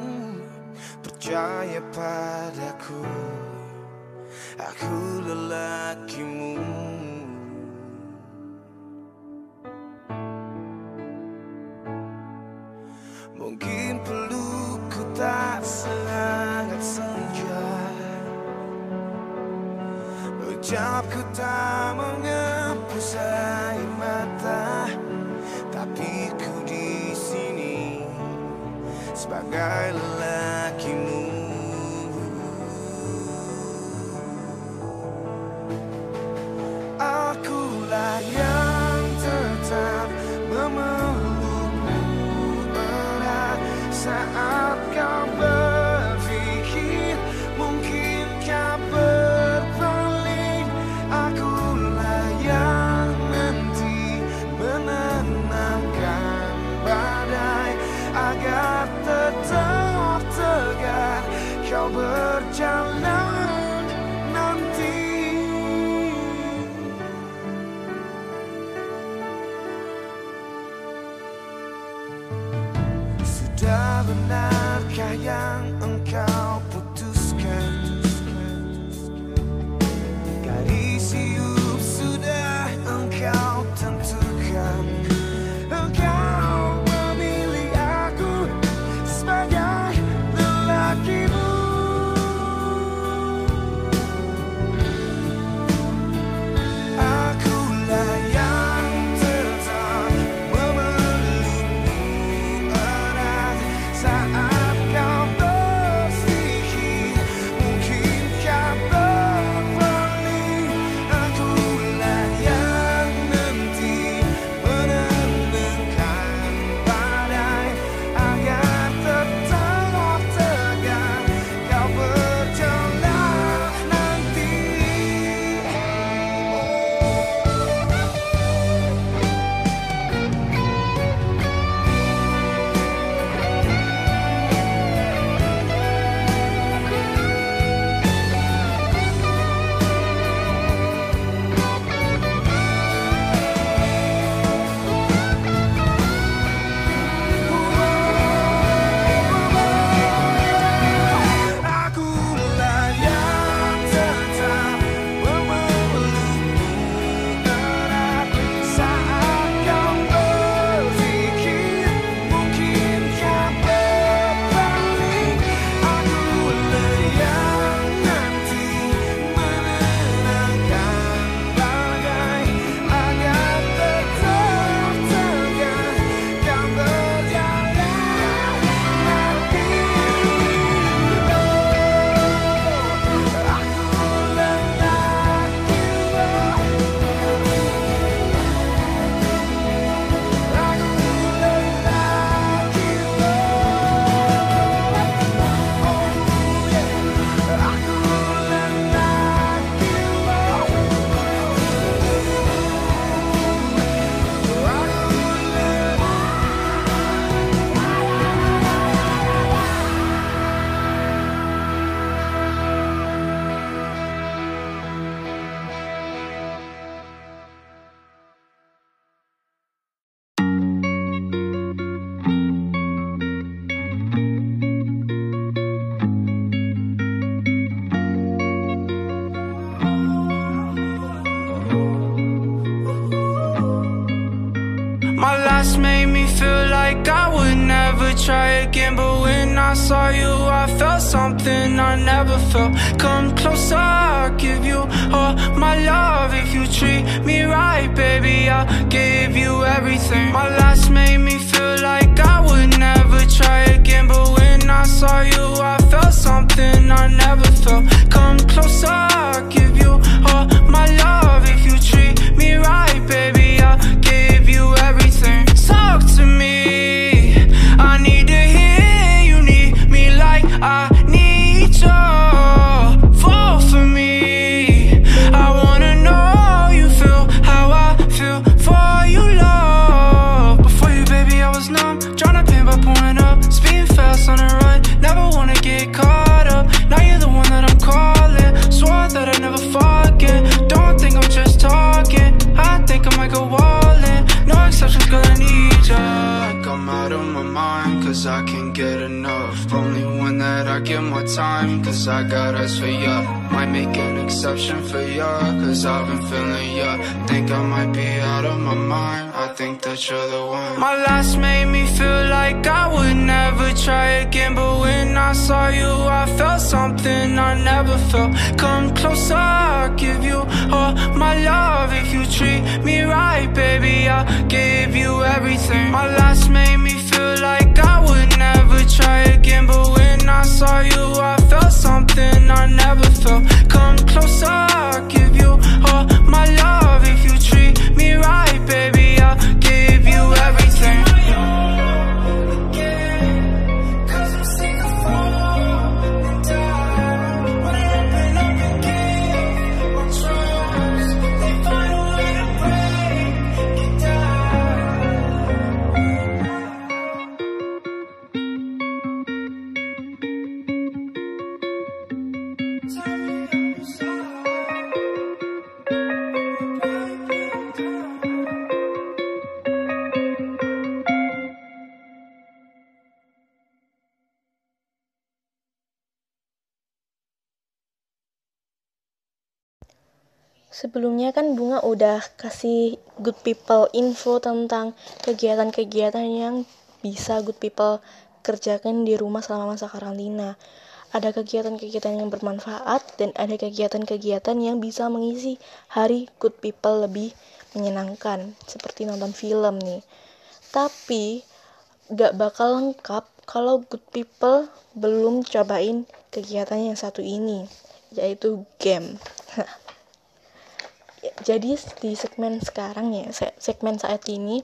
Percaya padaku. Aku lelakimu Ucapku tak menghapus air mata Tapi ku di sini Sebagai lelakimu Akulah yang tetap memelukmu erat Saat berjalan saw you, I felt something I never felt. Come closer, I'll give you all my love. If you treat me right, baby, I'll give you everything. My last made me feel like I would never try again. But when I saw you, I felt something I never felt. Come closer, I'll give you all my love. On the run. Never wanna get caught up. Now you're the one that I'm calling. Swore that I'd never forget. Don't think I'm just talking. I think I might go all in. No exceptions, girl, I need ya. Like I'm out of my mind, cause I can't get enough. Only one that I give my time, cause I got eyes for ya. Might make an exception for ya, cause I've been feeling ya. Think I might be out of my mind, I think that you're the one. My last made me feel like I would never try again, but when I saw you, I felt something I never felt. Come closer, I'll give you all my love. If you treat me right, baby, I'll give you everything. My last made me feel like I would never try again, but when I saw you, I felt something I never felt. Come closer, I'll give you all my love. If you treat me right, baby, I'll give you everything. Sebelumnya kan Bunga udah kasih good people info tentang kegiatan-kegiatan yang bisa good people kerjakan di rumah selama masa karantina. Ada kegiatan-kegiatan yang bermanfaat dan ada kegiatan-kegiatan yang bisa mengisi hari good people lebih menyenangkan, seperti nonton film nih. Tapi gak bakal lengkap kalau good people belum cobain kegiatan yang satu ini, yaitu game. [laughs] Jadi di segmen sekarang ya, se- segmen saat ini,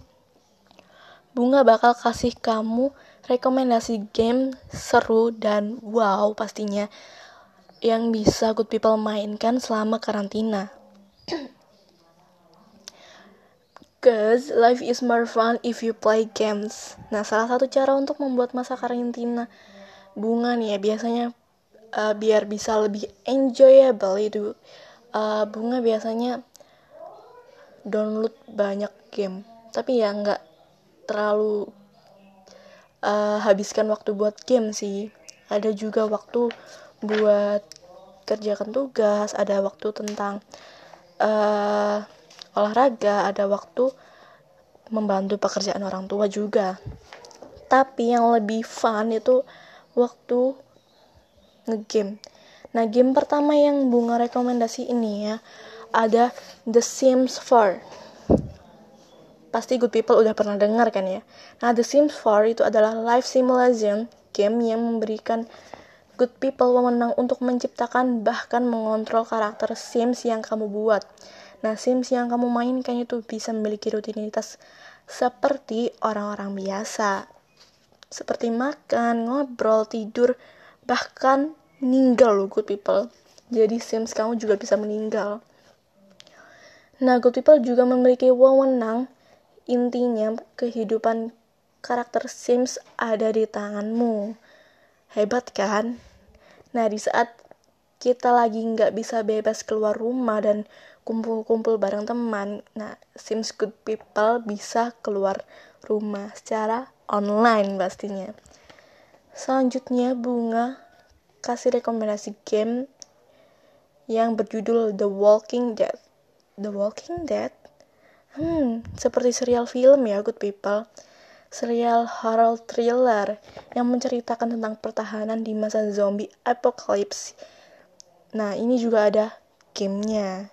Bunga bakal kasih kamu rekomendasi game seru dan wow pastinya yang bisa good people mainkan selama karantina. [clears throat] Cause life is more fun if you play games. Nah, salah satu cara untuk membuat masa karantina bunga nih ya biasanya uh, biar bisa lebih enjoyable itu uh, bunga biasanya download banyak game. Tapi ya nggak terlalu uh, habiskan waktu buat game sih. Ada juga waktu buat kerjakan tugas ada waktu tentang uh, olahraga ada waktu membantu pekerjaan orang tua juga. Tapi yang lebih fun itu waktu ngegame. Nah game pertama yang bunga rekomendasi ini ya ada The Sims 4 pasti good people udah pernah dengar kan ya nah The Sims 4 itu adalah live simulation game yang memberikan good people wewenang untuk menciptakan bahkan mengontrol karakter Sims yang kamu buat nah Sims yang kamu mainkan itu bisa memiliki rutinitas seperti orang-orang biasa seperti makan, ngobrol, tidur, bahkan meninggal loh good people. Jadi Sims kamu juga bisa meninggal. Nah, good people juga memiliki wewenang intinya kehidupan karakter Sims ada di tanganmu. Hebat kan? Nah, di saat kita lagi nggak bisa bebas keluar rumah dan kumpul-kumpul bareng teman, nah Sims Good People bisa keluar rumah secara online pastinya. Selanjutnya Bunga kasih rekomendasi game yang berjudul The Walking Dead. The Walking Dead? Hmm, seperti serial film ya, Good People. Serial horror thriller yang menceritakan tentang pertahanan di masa zombie apocalypse. Nah, ini juga ada gamenya.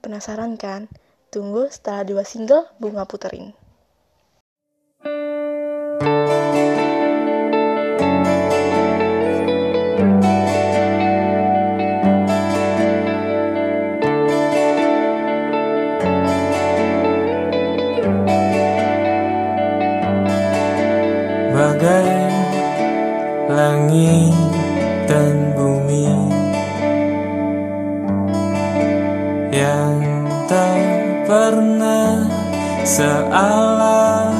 Penasaran kan? Tunggu setelah dua single Bunga puterin. Bagai sealam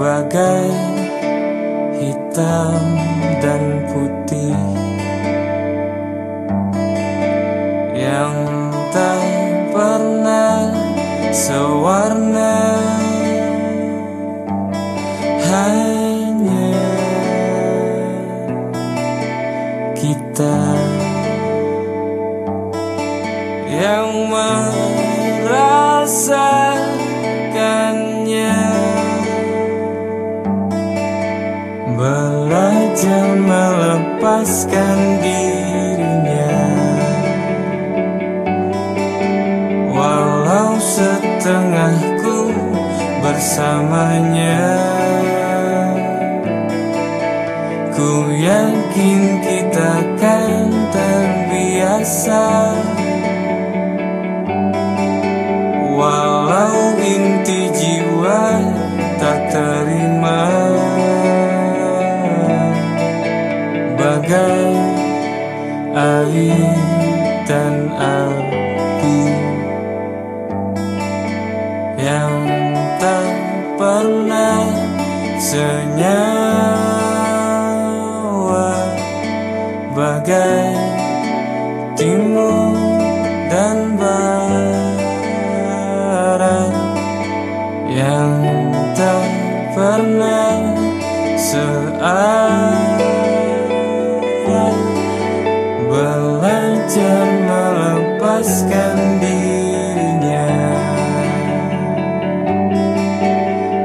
Bagai hitam dan putih Yang tak pernah sewarna belajar melepaskan dirinya. Walau setengahku bersamanya. Ku yakin kita kan terbiasa. Walau Bagai air dan api Yang tak pernah senyawa bagai timur dan barat yang tak pernah searah melepaskan dirinya.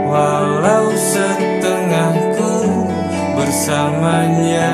Walau setengahku bersamanya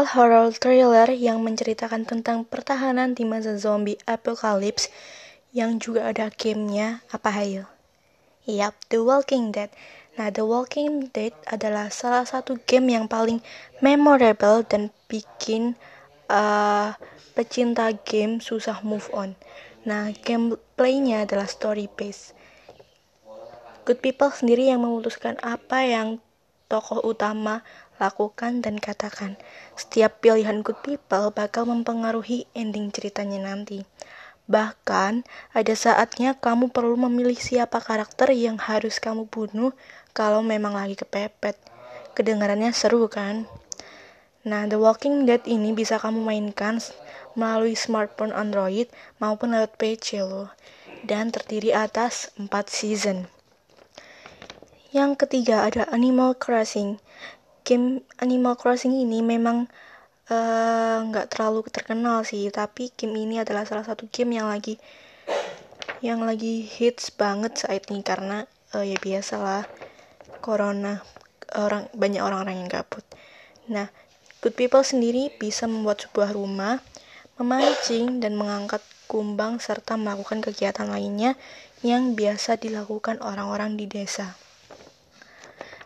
Serial horror thriller yang menceritakan tentang pertahanan di masa zombie apocalypse yang juga ada gamenya, apa hayo? Yap, The Walking Dead. Nah, The Walking Dead adalah salah satu game yang paling memorable dan bikin uh, pecinta game susah move on. Nah, gameplaynya adalah story based. Good People sendiri yang memutuskan apa yang tokoh utama lakukan dan katakan. Setiap pilihan Good People bakal mempengaruhi ending ceritanya nanti. Bahkan, ada saatnya kamu perlu memilih siapa karakter yang harus kamu bunuh kalau memang lagi kepepet. Kedengarannya seru kan? Nah, The Walking Dead ini bisa kamu mainkan melalui smartphone Android maupun lewat PC loh. Dan terdiri atas 4 season. Yang ketiga ada Animal Crossing. Game Animal Crossing ini memang eh, nggak terlalu terkenal sih, tapi game ini adalah salah satu game yang lagi yang lagi hits banget saat ini karena eh, ya biasalah corona orang banyak orang-orang yang gabut. Nah, Good People sendiri bisa membuat sebuah rumah, memancing dan mengangkat kumbang serta melakukan kegiatan lainnya yang biasa dilakukan orang-orang di desa.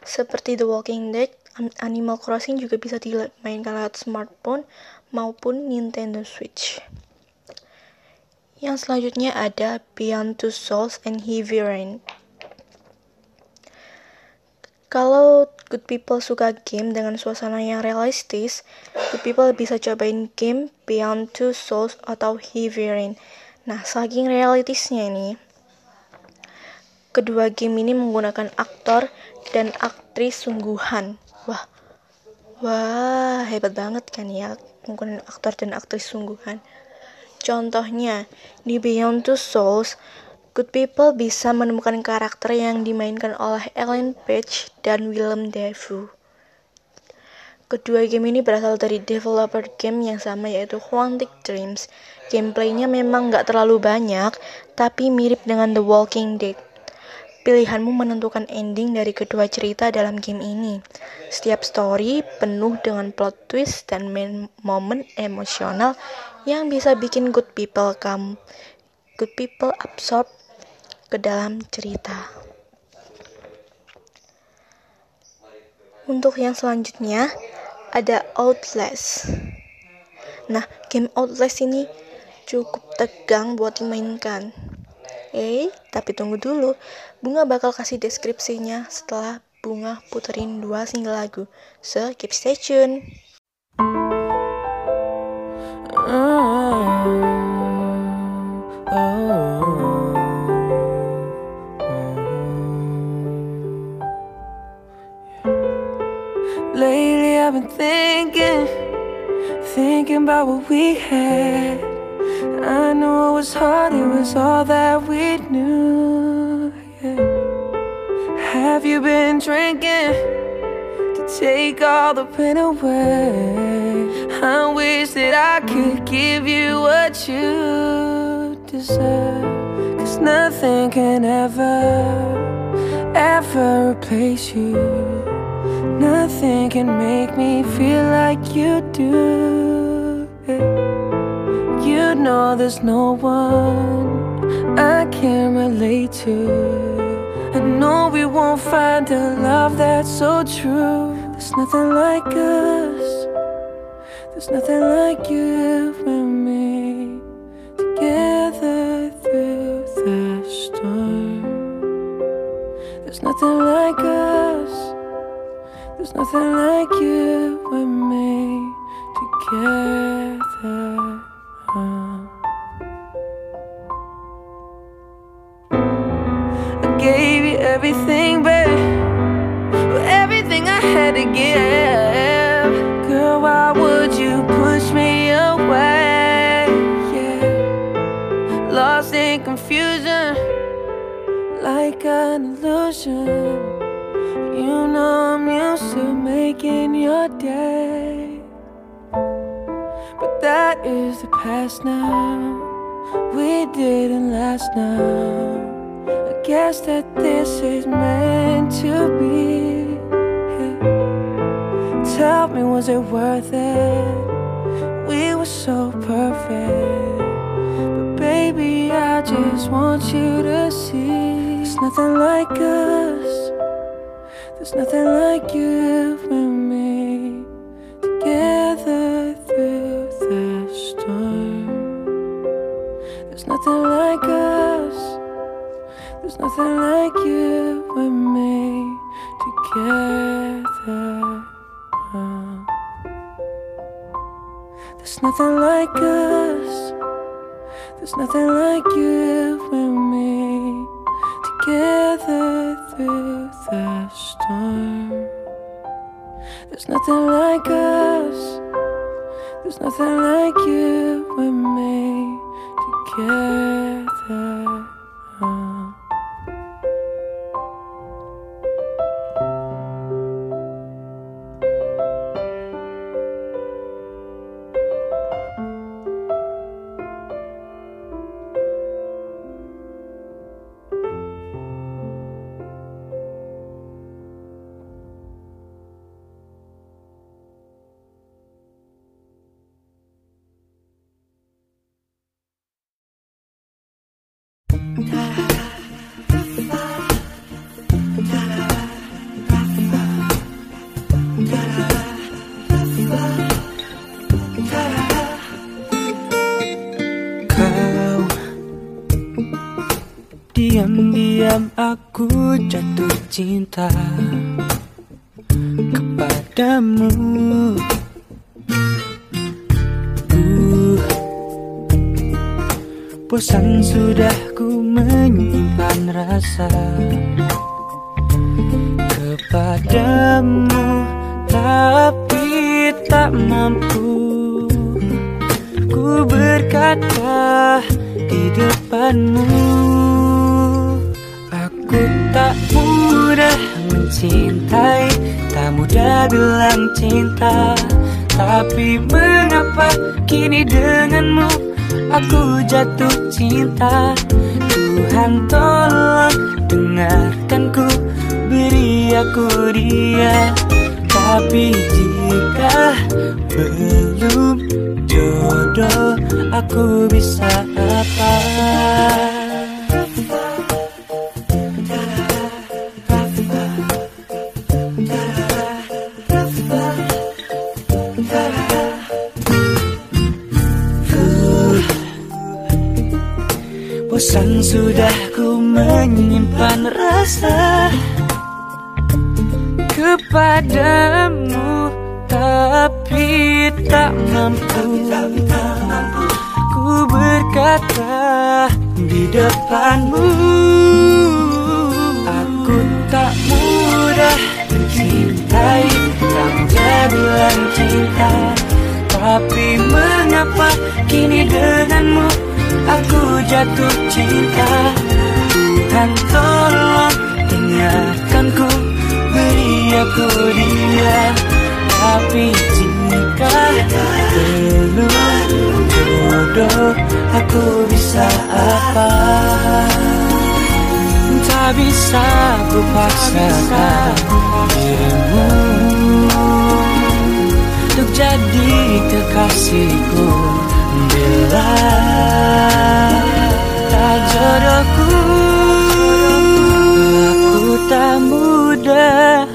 Seperti The Walking Dead, Animal Crossing juga bisa dimainkan lewat smartphone maupun Nintendo Switch. Yang selanjutnya ada Beyond Two Souls and Heavy Rain. Kalau good people suka game dengan suasana yang realistis, good people bisa cobain game Beyond Two Souls atau Heavy Rain. Nah, saking realistisnya ini, kedua game ini menggunakan aktor dan aktris sungguhan. Wah, hebat banget kan ya menggunakan aktor dan aktris sungguhan. Contohnya, di Beyond Two Souls, Good People bisa menemukan karakter yang dimainkan oleh Ellen Page dan Willem Dafoe. Kedua game ini berasal dari developer game yang sama yaitu Quantic Dreams. Gameplaynya memang nggak terlalu banyak, tapi mirip dengan The Walking Dead. Pilihanmu menentukan ending dari kedua cerita dalam game ini. Setiap story penuh dengan plot twist dan momen emosional yang bisa bikin good people kamu good people absorb ke dalam cerita. Untuk yang selanjutnya ada Outlast. Nah, game Outlast ini cukup tegang buat dimainkan. Eh, tapi tunggu dulu. Bunga bakal kasih deskripsinya setelah Bunga puterin dua single lagu. So, keep stay tune. Lately I've been thinking, thinking about what we had. I know it was hard, it was all that we knew. yeah. Have you been drinking to take all the pain away? I wish that I could give you what you deserve. Cause nothing can ever, ever replace you. Nothing can make me feel like you do. Know there's no one I can relate to. I know we won't find a love that's so true. There's nothing like us. There's nothing like you and me together through the storm. There's nothing like us. There's nothing like you and me together. Illusion. You know I'm used to making your day. But that is the past now. We didn't last now. I guess that this is meant to be. Tell me, was it worth it? We were so perfect. But baby, I just want you to see there's nothing like us. There's nothing like you and me together through the storm. There's nothing like us. There's nothing like you and me together. There's nothing like us. There's nothing like you together through the storm. There's nothing like us. There's nothing like you and me together. Aku jatuh cinta Kepadamu. Uh, Bosan sudah ku menyimpan rasa Kepadamu Tapi tak mampu. Ku berkata depanmu Aku tak mudah mencintai Tak mudah bilang cinta. Tapi mengapa kini denganmu Aku jatuh cinta? Tuhan tolong dengarkanku Beri aku dia. Tapi jika belum jodoh Aku bisa apa Bosan sudah ku menyimpan rasa Kepadamu Tapi tak mampu. Ku berkata di depanmu Aku tak mudah mencintai Tak bilang cinta. Tapi mengapa kini denganmu Aku jatuh cinta Tuhan tolong dengarkanku Beri aku dia Tapi jika belum jodoh. Aku bisa apa? Tak bisa ku paksakan dirimu. Untuk jadi kekasihku Bila tak jodohku. Aku tak mudah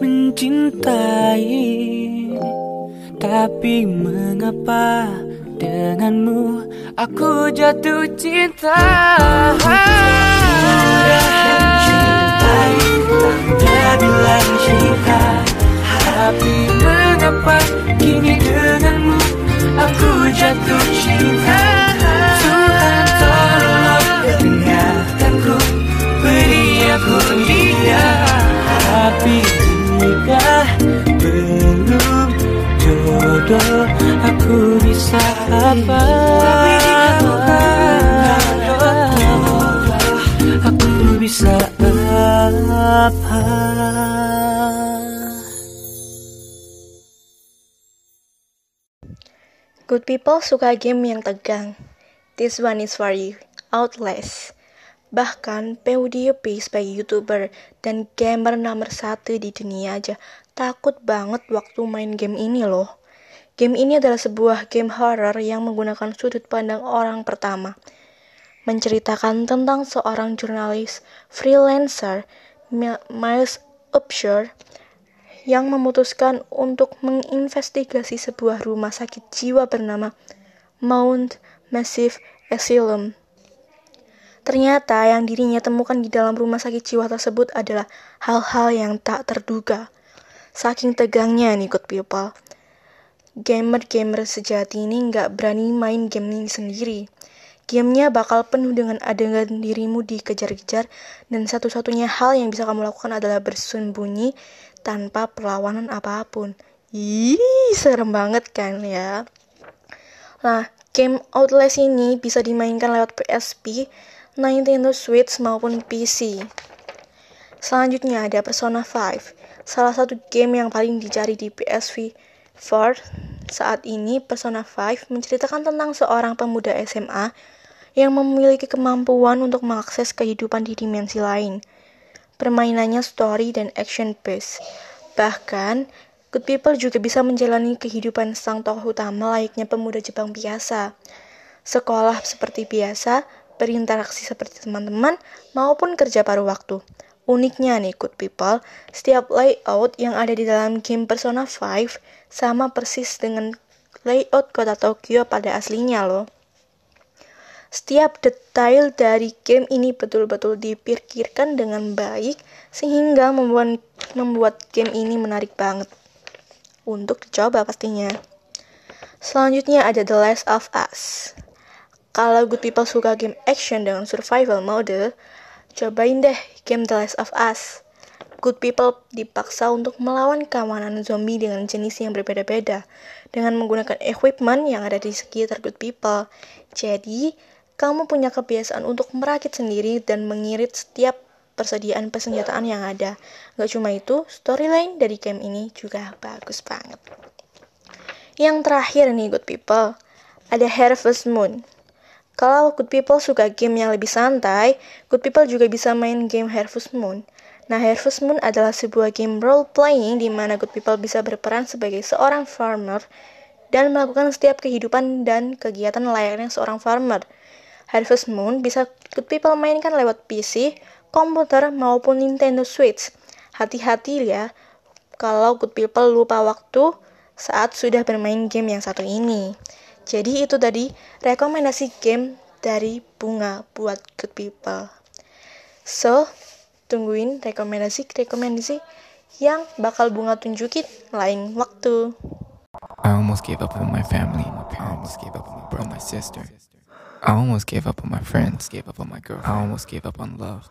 mencintai Tapi mengapa denganmu Aku jatuh cinta Mudah bilang cinta? Tapi mengapa kini denganmu Aku jatuh cinta Tuhan tolong dengarkanku Beri aku dia. Tapi jika belum jodoh Aku bisa apa? Aku bisa apa Good people suka game yang tegang. This one is for you. Outlast. Bahkan PewDiePie sebagai YouTuber dan gamer nomor satu di dunia aja takut banget waktu main game ini loh. Game ini adalah sebuah game horror yang menggunakan sudut pandang orang pertama. Menceritakan tentang seorang jurnalis freelancer, Mi- Miles Upshur, yang memutuskan untuk menginvestigasi sebuah rumah sakit jiwa bernama Mount Massive Asylum. Ternyata yang dirinya temukan di dalam rumah sakit jiwa tersebut adalah hal-hal yang tak terduga. Saking tegangnya nih good people. Gamer-gamer sejati ini nggak berani main game ini sendiri. Gamenya bakal penuh dengan adegan dirimu dikejar-kejar dan satu-satunya hal yang bisa kamu lakukan adalah bersembunyi tanpa perlawanan apa pun. Ih, serem banget kan ya. Nah, game Outlast ini bisa dimainkan lewat PSP, Nintendo Switch maupun PC. Selanjutnya ada Persona 5, salah satu game yang paling dicari di PSV 4 saat ini Persona 5 menceritakan tentang seorang pemuda SMA yang memiliki kemampuan untuk mengakses kehidupan di dimensi lain. Permainannya story dan action based. Bahkan, good people juga bisa menjalani kehidupan sang tokoh utama layaknya pemuda Jepang biasa. Sekolah seperti biasa, berinteraksi seperti teman-teman, maupun kerja paruh waktu. Uniknya nih good people, setiap layout yang ada di dalam game Persona 5 sama persis dengan layout kota Tokyo pada aslinya loh. Setiap detail dari game ini betul-betul dipikirkan dengan baik sehingga membuat membuat game ini menarik banget untuk dicoba pastinya. Selanjutnya ada The Last of Us. Kalau good people suka game action dengan survival mode, cobain deh game The Last of Us. Good people dipaksa untuk melawan kawanan zombie dengan jenis yang berbeda-beda dengan menggunakan equipment yang ada di sekitar good people. Jadi, kamu punya kebiasaan untuk merakit sendiri dan mengirit setiap persediaan persenjataan yang ada. Gak cuma itu, storyline dari game ini juga bagus banget. Yang terakhir nih, good people, ada Harvest Moon. Kalau good people suka game yang lebih santai, good people juga bisa main game Harvest Moon. Nah, Harvest Moon adalah sebuah game role playing di mana good people bisa berperan sebagai seorang farmer dan melakukan setiap kehidupan dan kegiatan layaknya seorang farmer. Harvest Moon bisa good people mainkan lewat PC, komputer maupun Nintendo Switch. Hati-hati ya kalau good people lupa waktu saat sudah bermain game yang satu ini. Jadi itu tadi rekomendasi game dari Bunga buat good people. So, tungguin rekomendasi-rekomendasi yang bakal Bunga tunjukin lain waktu. I almost gave up on my family. I almost gave up on my sister. I almost gave up on my friends. Gave up on my girl. I almost gave up on love.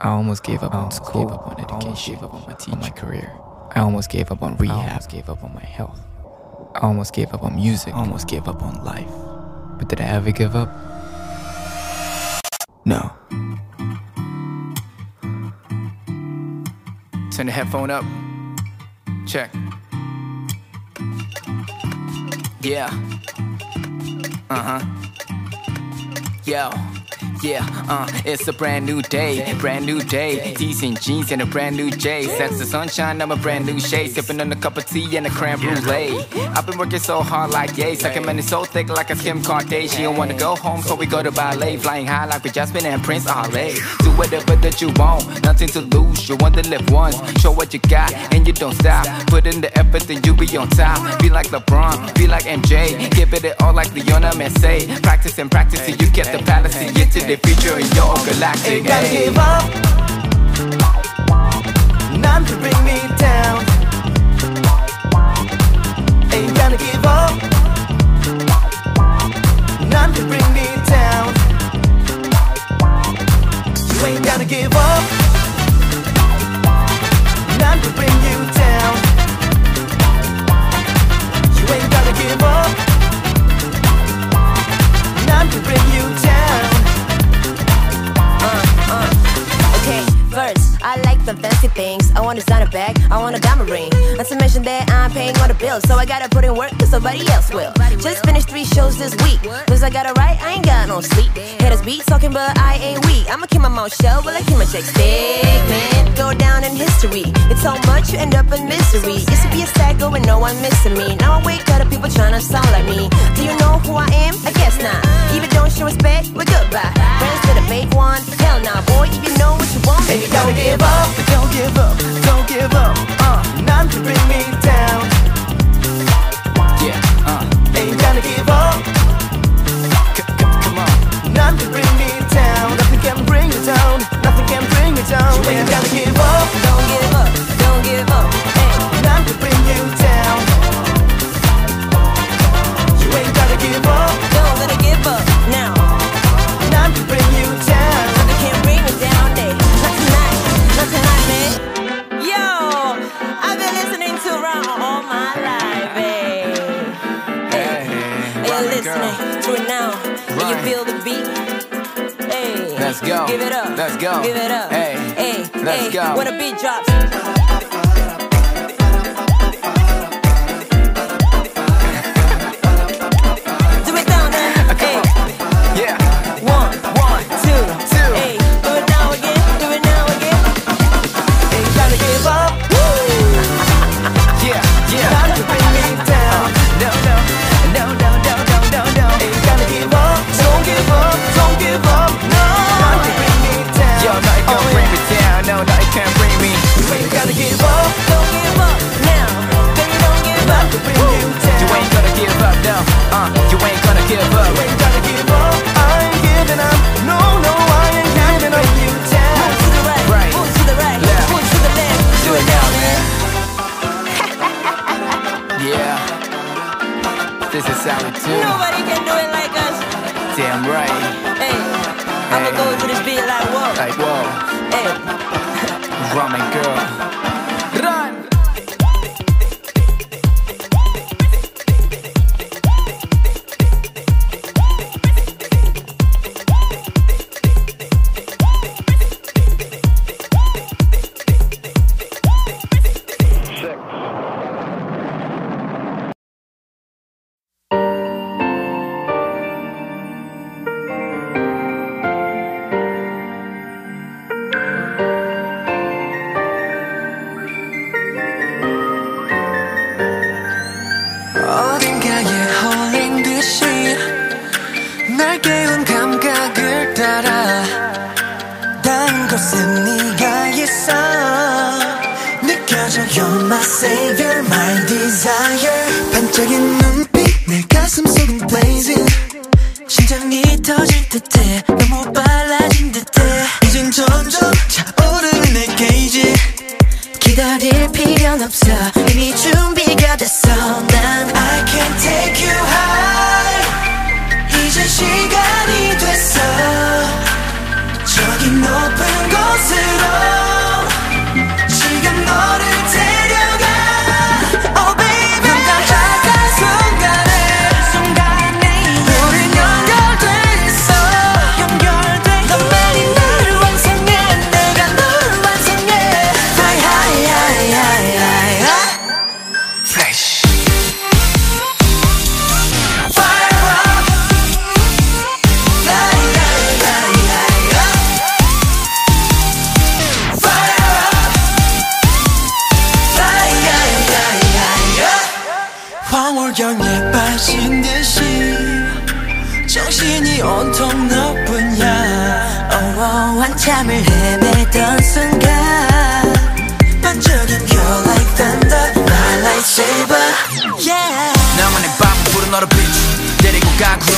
I almost gave up on school. Gave up on education. Gave up on my teacher. On my career. I almost gave up on rehab. Gave up on my health. I almost gave up on music. Almost gave up on life. But did I ever give up? No. Turn the headphone up. Check. Yeah. Uh huh. Yo. Yeah, uh, it's a brand new day, brand new day. And jeans and a brand new J. That's the sunshine, I'm a brand new shade. Sipping on a cup of tea and a creme brulee. I've been working so hard like yay. Sucking money so thick like a Kim Kardashian. Wanna go home, so we go to ballet. Flying high like we Jasmine and Prince Ale. Do whatever that you want, nothing to lose. You want to live once. Show what you got and you don't stop. Put in the effort and you be on top. Be like LeBron, be like MJ. Give it all like Leona Messi. Practice and practice till you get the palace the future in your galactic. Ain't gotta Hey. give up. I gotta put in work cause somebody else will. Just finished three shows this week. Cause I gotta write, I ain't got no sleep. Haters beat talking, but I ain't weak. I'ma keep my mouth shut while I keep my checks big, man. Go down in history. It's so much, you end up in misery. Used to be a sad girl with no one missing me. Now I wake up to people trying to sound like me. Do you know who I am? I guess not. Even don't show respect, we're goodbye. Friends to the fake one, hell nah, boy. If you know what you want, And baby, don't give up, don't give up, don't give up. Uh, none to bring me down. Yeah, uh, Ain't gonna give up. come on. To bring me down. Nothing can bring you down. Nothing can bring you down. You ain't gonna give up. Don't give up, don't give up. Hey. To bring you down. You ain't gotta give up. Don't let it give up now. To bring you Let's go. Give it up. Let's go. Give it up. Hey. hey, Let's hey. go. When the beat drops. This is how we do. Nobody can do it like us. Damn right. Hey, I'ma Hey. go to this beat like whoa. Like, whoa. Hey, Ramen girl. 필요는 없어. 이미 준비가 됐어. 난 I can take you high. 이제 시간이 됐어. 저기 높은 데리고 가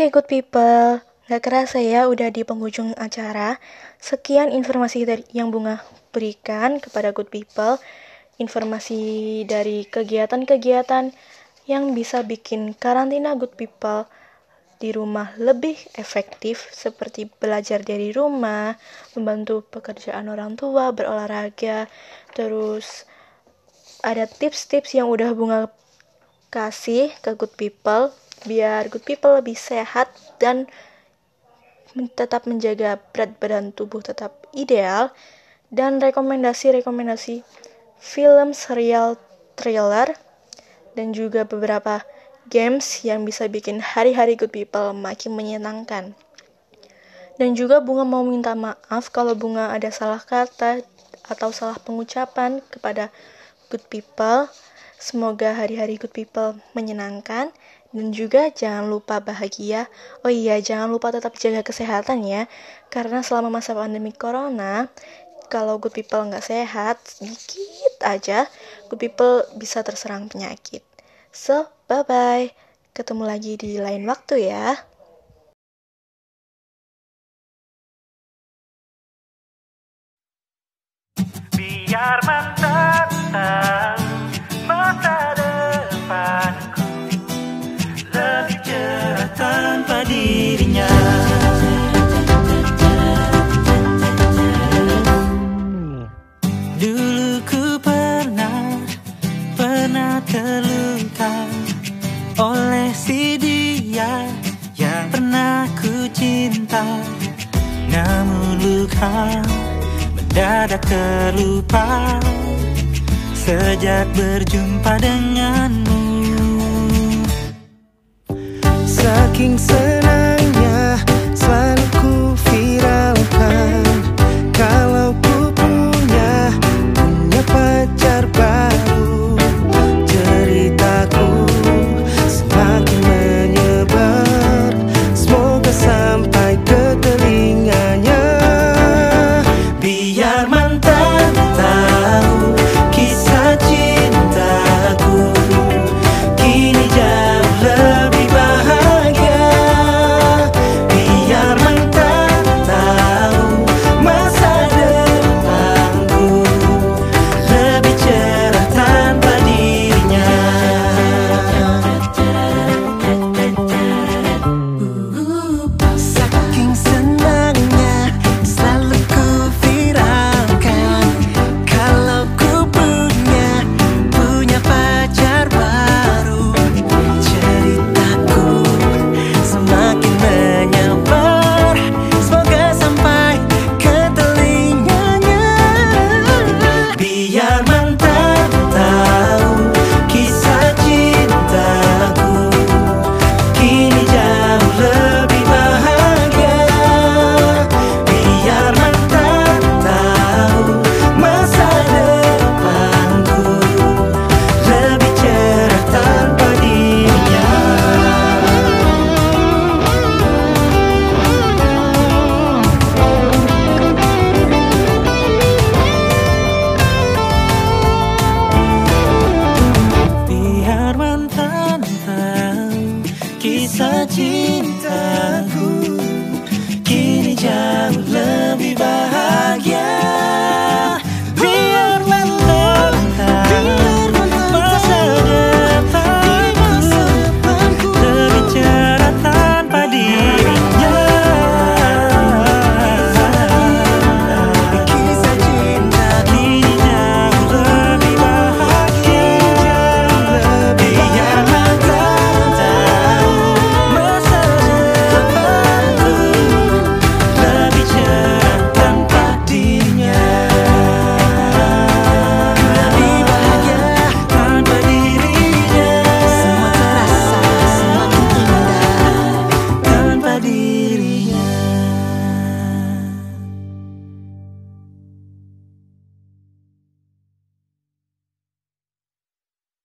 Oke good people, gak kerasa ya udah di penghujung acara. Sekian informasi dari yang Bunga berikan kepada good people. Informasi dari kegiatan-kegiatan yang bisa bikin karantina good people di rumah lebih efektif seperti belajar dari rumah, membantu pekerjaan orang tua, berolahraga, terus ada tips-tips yang udah Bunga kasih ke good people biar good people lebih sehat dan tetap menjaga berat badan tubuh tetap ideal dan rekomendasi-rekomendasi film, serial, thriller dan juga beberapa games yang bisa bikin hari-hari good people makin menyenangkan. Dan juga Bunga mau minta maaf kalau Bunga ada salah kata atau salah pengucapan kepada good people. Semoga hari-hari good people menyenangkan dan juga jangan lupa bahagia. Oh iya, jangan lupa tetap jaga kesehatan ya. Karena selama masa pandemi corona, kalau good people nggak sehat, sedikit aja, good people bisa terserang penyakit. So, bye-bye. Ketemu lagi di lain waktu ya. Biar menatap masa depanku Cerah tanpa dirinya Dulu ku pernah, pernah terluka Oleh si dia yang pernah ku cinta. Namun luka mendadak terlupa. Sejak berjumpa denganmu Saking senang